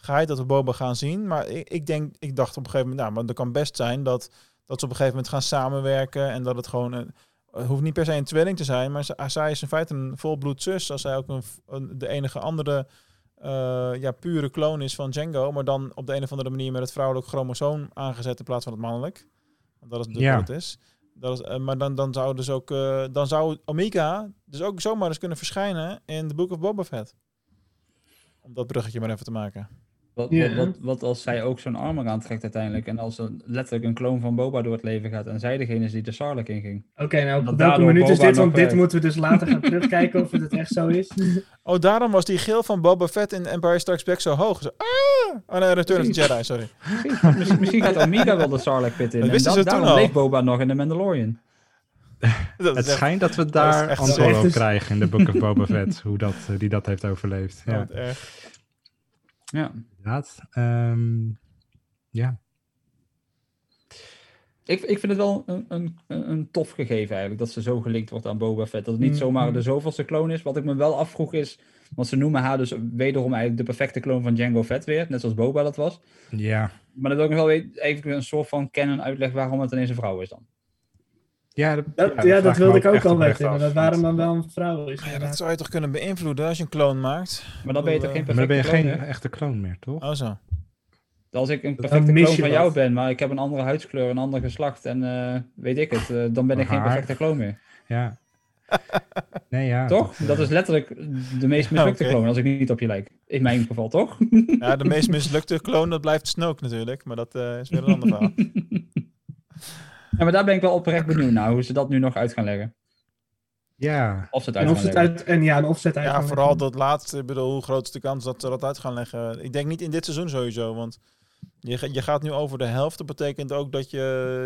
ga je dat we Boba gaan zien? Maar ik, ik denk, ik dacht op een gegeven moment, nou, maar het kan best zijn dat, dat ze op een gegeven moment gaan samenwerken. En dat het gewoon, een, het hoeft niet per se een tweeling te zijn, maar zij, is in feite een volbloed zus. Als zij ook een, een- de enige andere eh, ja, pure kloon is van Django. Maar dan op de een of andere manier met het vrouwelijk chromosoom aangezet in plaats van het mannelijk. Want dat is natuurlijk Ja. wat het is. Dat is eh, maar dan, dan zou dus ook eh, dan zou Omega dus ook zomaar eens kunnen verschijnen in de Book of Boba Fett. Om dat bruggetje maar even te maken. Wat, wat, wat, wat als zij ook zo'n armor aantrekt uiteindelijk en als er letterlijk een kloon van Boba door het leven gaat en zij degene is die de Sarlacc inging. Oké, nou, Dat welke minuut is dit? Want dit moeten we dus later gaan terugkijken of het echt zo is. Oh, daarom was die geel van Boba Fett in Empire Strikes Back zo hoog. Zo, ah! Oh nee, Return of the Jedi, sorry. Misschien, gaat Omega wel de Sarlacc pit in. Dat en wisten dan, ze toen daarom al. leeft Boba nog in de Mandalorian. Dat Het echt- schijnt dat we dat daar echt antwoorden zo. op krijgen in de Book of Boba Fett. hoe dat, eh, die dat heeft overleefd. Ja, wat erg. Ja. inderdaad. Ehm, ja. Ik, ik vind het wel een, een, een tof gegeven eigenlijk, dat ze zo gelinkt wordt aan Boba Fett. Dat het niet Mhm. zomaar de zoveelste kloon is. Wat ik me wel afvroeg is, want ze noemen haar dus wederom eigenlijk de perfecte kloon van Django Fett weer, net zoals Boba dat was. Ja. Maar dat wil ik nog wel even een soort van canon uitleg waarom het ineens een vrouw is dan. Ja, Dat, ja, dat wilde ik ook al weten. af. inderdaad, waarom dan wel een vrouw is. Ja, dat zou je toch kunnen beïnvloeden als je een kloon maakt? Maar dan ben je toch geen Maar dan perfecte ben je kloon geen meer? echte kloon meer, toch? Oh zo. Als ik een perfecte kloon van jou ben, maar ik heb een andere huidskleur, een ander geslacht en eh, weet ik het, eh, dan ben ik geen perfecte kloon meer. Ja. Nee, ja. Toch? Dat is letterlijk de meest mislukte kloon, als ik niet op je lijk. In mijn geval, toch? Ja, de meest mislukte kloon, dat blijft Snoke natuurlijk. Maar dat eh, is weer een ander verhaal. Ja, maar daar ben ik wel oprecht benieuwd naar, hoe ze dat nu nog uit gaan leggen. Ja. Of ze het En uit of gaan ze het leggen. uit, en ja, en of ze het uit Ja, gaan vooral leggen. dat laatste. Ik bedoel, hoe groot is de kans dat ze dat uit gaan leggen? Ik denk niet in dit seizoen sowieso, want je, je gaat nu over de helft. Dat betekent ook dat je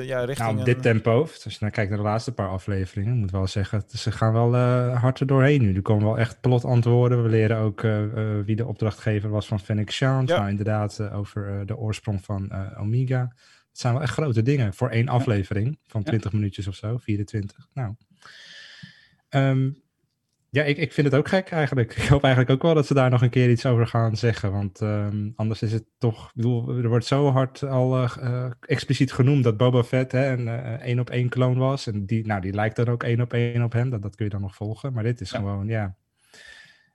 ja, richting Nou, op een- dit tempo, als je naar kijkt naar de laatste paar afleveringen, moet wel zeggen, ze gaan wel eh hard er doorheen nu. Er komen wel echt plotantwoorden. We leren ook eh, eh, wie de opdrachtgever was van Fennec Shand. Ja. Nou, inderdaad, eh, over eh, de oorsprong van eh, Omega. Het zijn wel echt grote dingen voor één aflevering van 20 minuutjes of zo, 24. Nou. Ehm, ja, ik, ik vind het ook gek eigenlijk. Ik hoop eigenlijk ook wel dat ze daar nog een keer iets over gaan zeggen. Want ehm, anders is het toch... Ik bedoel, er wordt zo hard al eh, eh, expliciet genoemd dat Boba Fett hè, een eh, één op één kloon was. En die, nou, die lijkt dan ook één op één op hem. Dat, dat kun je dan nog volgen. Maar dit is Ja. gewoon, ja,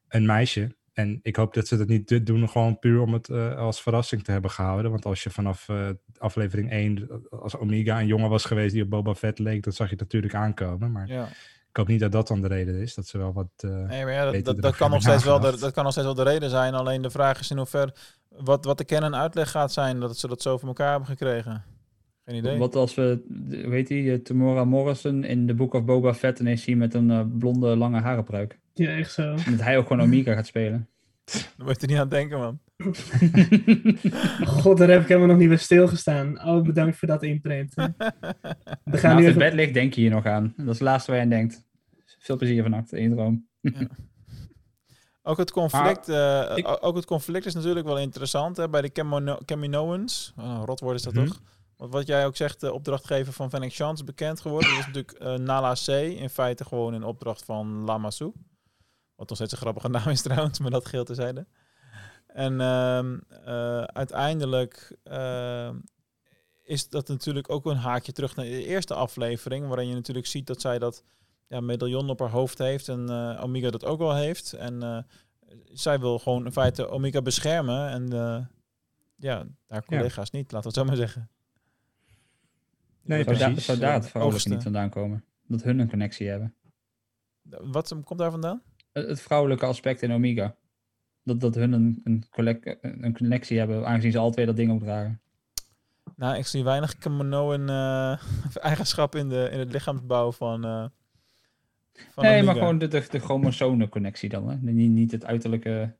een meisje. En ik hoop dat ze dat niet do- doen gewoon puur om het eh, als verrassing te hebben gehouden. Want als je vanaf eh, aflevering 1, als Omega een jongen was geweest die op Boba Fett leek, dan zag je het natuurlijk aankomen. Maar Ja. ik hoop niet dat dat dan de reden is. Dat ze wel wat. eh, Nee, maar ja, dat, dat, kan nog steeds wel de, dat kan nog steeds wel de reden zijn. Alleen de vraag is in hoeverre wat, wat de canon uitleg gaat zijn. Dat ze dat zo voor elkaar hebben gekregen. Geen idee. Wat als we, weet je, eh, Tamora Morrison in de Book of Boba Fett ineens zien met een eh, blonde lange harenpruik. Ja, echt zo. En dat hij ook gewoon Omega gaat spelen. Dan moet je er niet aan denken, man. God, daar heb ik helemaal nog niet bij stilgestaan. Oh, bedankt voor dat imprint. We gaan Naast nu het even... bed ligt, denk je hier nog aan. Dat is het laatste waar je aan denkt. Veel plezier vannacht, één droom. Ook het conflict, Maar eh, ik- ook het conflict is natuurlijk wel interessant hè, bij de Camino- Caminoans. Oh, rotwoord is dat Mhm. toch? Want wat jij ook zegt, de opdrachtgever van Fennec is bekend geworden. Dat is natuurlijk eh, Nala C. In feite gewoon een opdracht van Lamasu. Wat nog steeds een grappige naam is trouwens, maar dat geheel terzijde. En ehm, eh, uiteindelijk ehm, is dat natuurlijk ook een haakje terug naar de eerste aflevering. Waarin je natuurlijk ziet dat zij dat ja, medaillon op haar hoofd heeft. En eh, Omega dat ook wel heeft. En eh, zij wil gewoon in feite Omega beschermen. En ja, haar collega's niet, laten we het zo maar zeggen. Nee, precies. zou daar het niet vandaan komen? Dat hun een connectie hebben. Wat komt daar vandaan? Het, vrouwelijke aspect in Omega. Dat, dat hun een, een, connectie hebben, aangezien ze alle twee dat ding opdragen. Nou, ik zie weinig Kaminoan eh eigenschap in, de, in het lichaamsbouw van. eh van nee, maar gewoon de, de, de chromosomenconnectie dan. Hè? Niet, niet het uiterlijke...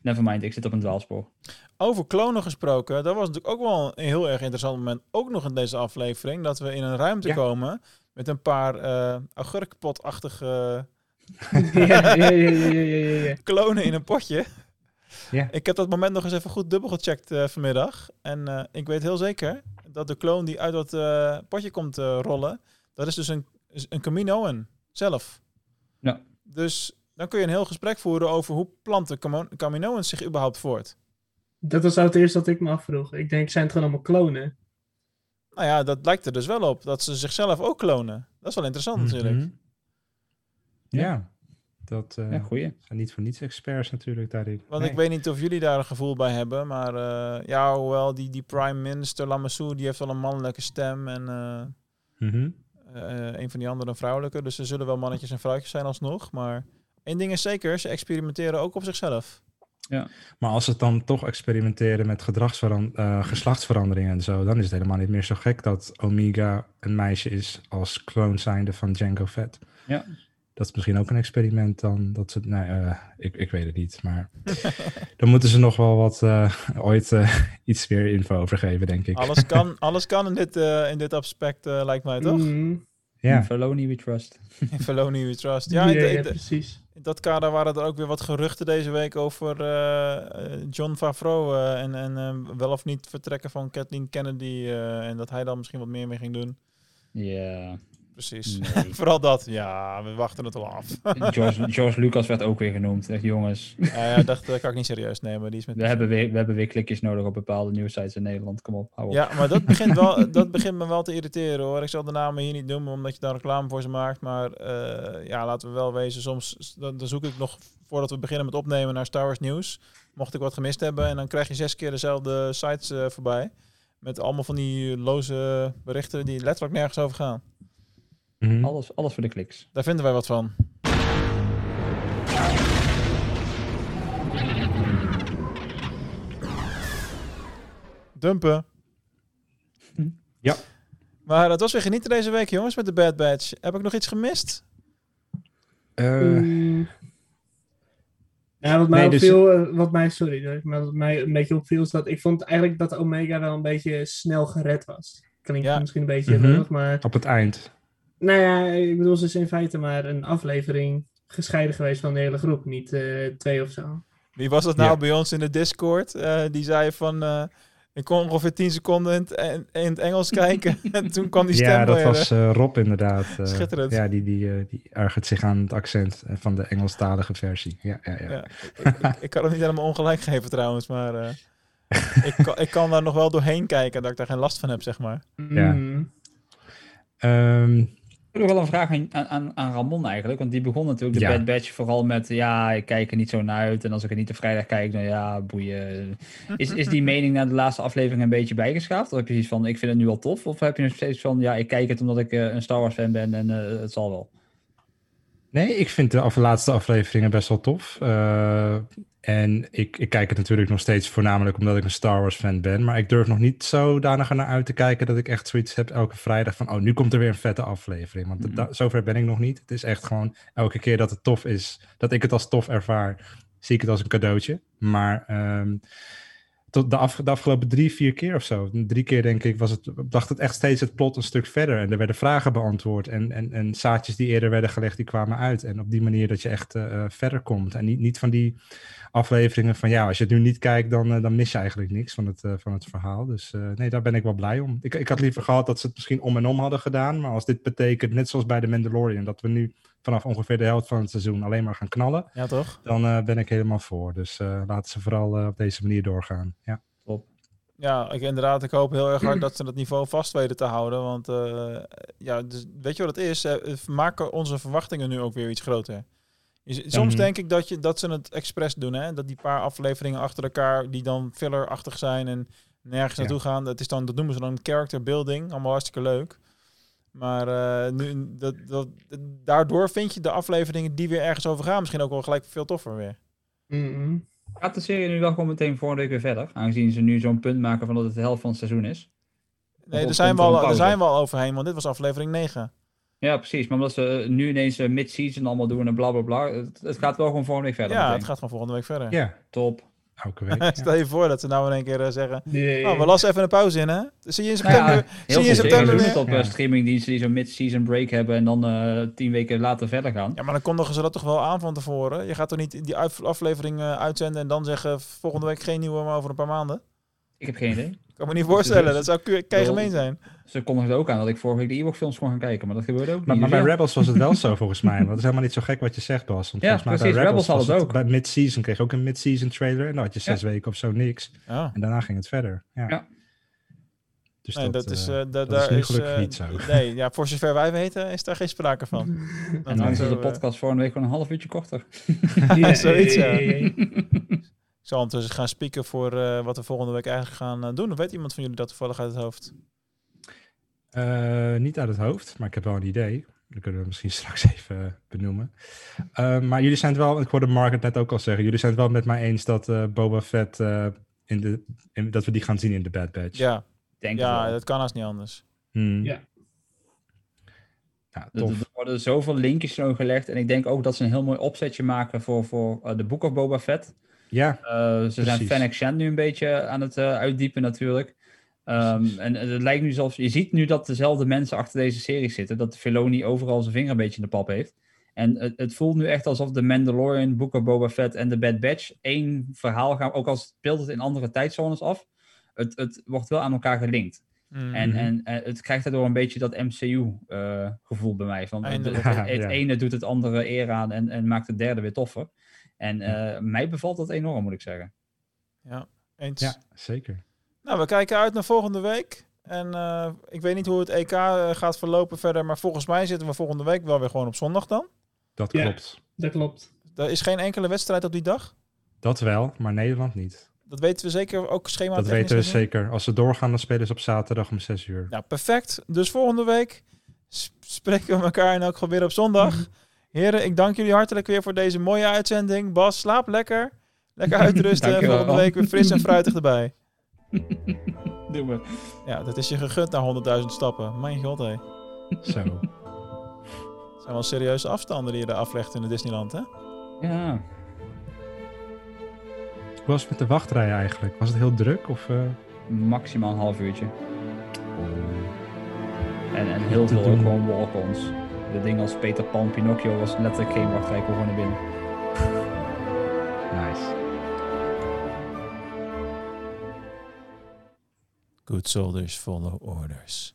Nevermind, ik zit op een dwaalspoor. Over klonen gesproken, dat was natuurlijk ook wel een heel erg interessant moment. Ook nog in deze aflevering. Dat we in een ruimte Ja. komen met een paar eh augurkpotachtige Ja, ja, ja, ja, ja, ja, ja. klonen in een potje. Ja. Ik heb dat moment nog eens even goed dubbel gecheckt eh, vanmiddag. En eh, ik weet heel zeker dat de kloon die uit dat eh, potje komt rollen, dat is dus een, is een Caminoan zelf. Ja. Dus dan kun je een heel gesprek voeren over hoe planten Caminoans zich überhaupt voort. Dat was nou het eerste dat ik me afvroeg. Ik denk, zijn het gewoon allemaal klonen? Nou ja, dat lijkt er dus wel op, dat ze zichzelf ook klonen. Dat is wel interessant natuurlijk. Ja, dat eh, Ja, goeie. zijn niet voor niets experts natuurlijk daarin. Want Nee. ik weet niet of jullie daar een gevoel bij hebben, maar eh, ja, hoewel die, die prime minister Lamassoure, die heeft wel een mannelijke stem en eh, Mhm. eh, een van die anderen een vrouwelijke. Dus er zullen wel mannetjes en vrouwtjes zijn alsnog. Maar één ding is zeker, ze experimenteren ook op zichzelf. Maar als ze het dan toch experimenteren met gedragsveran- eh, geslachtsveranderingen en zo, dan is het helemaal niet meer zo gek dat Omega een meisje is als kloon zijnde van Django Fett. Ja. Dat is misschien ook een experiment dan. Dat ze, nee, eh, ik, ik weet het niet. Maar dan moeten ze nog wel wat eh, ooit eh, iets meer info over geven, denk ik. Alles kan, alles kan in, dit, eh, in dit aspect, lijkt mij toch? Mm, Ja. Filoni we trust. In Felony we trust. ja, Ja, ja, in, de- precies. in dat kader waren er ook weer wat geruchten deze week over John Favreau. en en eh, wel of niet vertrekken van Kathleen Kennedy. eh, en dat hij dan misschien wat meer mee ging doen. Ja. Precies. Nee. Vooral dat. Ja, we wachten het al af. George, George Lucas werd ook weer genoemd. Echt, jongens. ja, ja, dat eh, kan ik niet serieus nemen. Die is met We hebben, weer, we hebben weer klikjes nodig op bepaalde nieuwsites in Nederland. Kom op, hou op. Ja, maar dat begint, wel, dat begint me wel te irriteren hoor. Ik zal de namen hier niet noemen omdat je daar reclame voor ze maakt. Maar eh, ja, laten we wel wezen. Soms dan, dan zoek ik nog voordat we beginnen met opnemen naar Star Wars nieuws. Mocht ik wat gemist hebben. En dan krijg je zes keer dezelfde sites eh, voorbij. Met allemaal van die loze berichten die letterlijk nergens over gaan. Mhm. Alles, alles voor de kliks. Daar vinden wij wat van. Dumpen. Ja. Maar het was weer genieten deze week, jongens, met de Bad Batch. Heb ik nog iets gemist? Eh, Mm. Ja, wat mij Nee, dus- opviel, eh, wat mij, sorry, maar wat mij een beetje opviel is dat ik vond eigenlijk dat Omega wel een beetje snel gered was. Klinkt Ja. misschien een beetje lullig, maar op het eind. Nou ja, ik bedoel, ze is in feite maar een aflevering gescheiden geweest van de hele groep, niet eh, twee of zo. Wie was dat nou Ja. bij ons in de Discord? Eh, die zei van, eh, ik kon ongeveer 10 seconden in het, in, het Engels kijken. en toen kwam die stem Ja, dat was Rob inderdaad. eh, Schitterend. Ja, die, die, eh, die ergert zich aan het accent van de Engelstalige versie. Ja, ja, ja. Ja, ik, ik, kan het niet helemaal ongelijk geven trouwens, maar eh, ik, kan, ik kan daar nog wel doorheen kijken dat ik daar geen last van heb, zeg maar. Ja. Mm. Ehm, nog wel een vraag aan, aan, aan Ramon eigenlijk. Want die begon natuurlijk de Ja. Bad Batch vooral met... Ja, ik kijk er niet zo naar uit. En als ik er niet op vrijdag kijk, dan ja, boeien. Is, is die mening na de laatste aflevering een beetje bijgeschaafd? Of heb je iets van, ik vind het nu al tof? Of heb je nog steeds van, ja, ik kijk het omdat ik eh, een Star Wars fan ben en eh, het zal wel? Nee, ik vind de af- laatste afleveringen best wel tof. Eh, en ik, ik kijk het natuurlijk nog steeds voornamelijk omdat ik een Star Wars fan ben. Maar ik durf nog niet zodanig naar uit te kijken dat ik echt zoiets heb elke vrijdag van... oh, nu komt er weer een vette aflevering. Want da- zover ben ik nog niet. Het is echt gewoon elke keer dat het tof is, dat ik het als tof ervaar... zie ik het als een cadeautje. Maar ehm, tot de, af, de afgelopen drie, vier keer of zo, drie keer denk ik, was het, bracht het echt steeds het plot een stuk verder. En er werden vragen beantwoord en, en, en zaadjes die eerder werden gelegd, die kwamen uit. En op die manier dat je echt eh, eh, verder komt. En niet, niet van die afleveringen van ja, als je het nu niet kijkt, dan, eh, dan mis je eigenlijk niks van het, van het verhaal. Dus nee, daar ben ik wel blij om. Ik, ik had liever gehad dat ze het misschien om en om hadden gedaan. Maar als dit betekent, net zoals bij de Mandalorian, dat we nu vanaf ongeveer de helft van het seizoen alleen maar gaan knallen, Ja, toch? dan eh, ben ik helemaal voor. Dus eh, laten ze vooral eh, op deze manier doorgaan. Ja. Ja, ik, inderdaad. Ik hoop heel erg hard dat ze dat niveau vast weten te houden. Want ja, dus, weet je wat het is? We maken onze verwachtingen nu ook weer iets groter. Soms Mhm. denk ik dat, je, dat ze het expres doen. Hè? Dat die paar afleveringen achter elkaar die dan fillerachtig zijn en nergens naartoe gaan. Dat, is dan, dat noemen ze dan character building. Allemaal hartstikke leuk. Maar eh, nu, dat, dat, daardoor vind je de afleveringen die weer ergens over gaan misschien ook wel gelijk veel toffer weer. Mhm. Gaat de serie nu wel gewoon meteen volgende week weer verder? Aangezien ze nu zo'n punt maken van dat het de helft van het seizoen is. Nee, daar zijn, we er al, daar zijn we al overheen, want dit was aflevering 9. Ja, precies. Maar omdat ze nu ineens eh, mid-season allemaal doen en bla bla bla. Het, het gaat wel gewoon volgende week verder. Ja, meteen. het gaat gewoon volgende week verder. Ja, Top. Elke week. ja. Stel je voor dat ze nou in één keer eh, zeggen... Nee. Oh, we lassen even een pauze in, hè? Zie je in ja, september, heel zie je in veel september weer? op Ja. eh, streamingdiensten die zo'n mid-season break hebben en dan eh, tien weken later verder gaan. Ja, maar dan kondigen ze dat toch wel aan van tevoren? Je gaat toch niet die aflevering eh, uitzenden en dan zeggen... volgende week geen nieuwe, maar over een paar maanden? Ik heb geen idee. Ik kan me niet voorstellen. Dat zou kei gemeen zijn. Ze kondigden ook aan dat ik vorige week de Ewok films kon gaan kijken, maar dat gebeurde ook niet. Maar, maar Dus bij ja. Rebels was het wel zo volgens mij. Want het is helemaal niet zo gek wat je zegt, Bas. Want Ja, volgens mij precies, bij Rebels Rebels, had was het het ook. Bij mid-season kreeg je ook een mid-season trailer. En dan had je zes weken of zo niks. Ja. En daarna ging het verder. Ja. Ja. Dus Nee, dat, dat, is, da- dat daar is nu is gelukkig eh, niet zo. Nee, ja, voor zover wij weten is daar geen sprake van. En Dat dan is de podcast volgende week gewoon een half uurtje korter. Ja, zoiets, ja. Ik zal ondertussen gaan spieken voor eh, wat we volgende week eigenlijk gaan eh, doen. Of weet iemand van jullie dat toevallig uit het hoofd? Eh, niet uit het hoofd, maar ik heb wel een idee. Dat kunnen we misschien straks even benoemen. Eh, maar jullie zijn het wel, ik hoorde Mark het net ook al zeggen, jullie zijn het wel met mij eens dat eh, Boba Fett, eh, in de, in, dat we die gaan zien in de Bad Batch. Ja, Denk ja dat kan als niet anders. Hmm. Ja. Ja, Er, er worden zoveel linkjes zo gelegd. En ik denk ook dat ze een heel mooi opzetje maken voor, voor de Book of Boba Fett. Ja, Eh, ze zijn. Fennec Shand nu een beetje aan het eh, uitdiepen natuurlijk. Ehm, en het lijkt nu zelfs... Je ziet nu dat dezelfde mensen achter deze serie zitten. Dat Filoni overal zijn vinger een beetje in de pap heeft. En het, het voelt nu echt alsof de Mandalorian, Book of Boba Fett en The Bad Batch één verhaal gaan. Ook al speelt het in andere tijdzones af. Het, het wordt wel aan elkaar gelinkt. Mm. En, en eh, het krijgt daardoor een beetje dat MCU-gevoel bij mij. Van, het- Eindelijk. het, het, Ja. ene doet het andere eer aan en, en maakt het derde weer toffer. En eh, mij bevalt dat enorm, moet ik zeggen. Ja, eens. ja, zeker. Nou, we kijken uit naar volgende week. En eh, ik weet niet hoe het EK eh, gaat verlopen verder. Maar volgens mij zitten we volgende week wel weer gewoon op zondag dan. Dat Ja. klopt. Dat klopt. Er is geen enkele wedstrijd op die dag. Dat wel, maar Nederland niet. Dat weten we zeker ook schema Dat weten we zeker. Als ze doorgaan, dan spelen ze op zaterdag om 6 uur. Nou, perfect. Dus volgende week spreken we elkaar en ook gewoon weer op zondag. Heren, ik dank jullie hartelijk weer voor deze mooie uitzending. Bas, slaap lekker. Lekker uitrusten. Dankjewel. volgende week weer fris en fruitig erbij. Doen we. Ja, dat is je gegund na 100.000 stappen. Mijn god, hé. Zo. Het zijn wel serieuze afstanden die je er aflegt in de Disneyland, hè? Ja. Hoe was het met de wachtrij eigenlijk? Was het heel druk? Of, eh? Maximaal een half uurtje. En, en heel veel ook gewoon walk-ons. De dingen als Peter Pan, Pinocchio was letterlijk geen wachtrij, ik kon gewoon naar binnen. Nice. Good soldiers follow orders.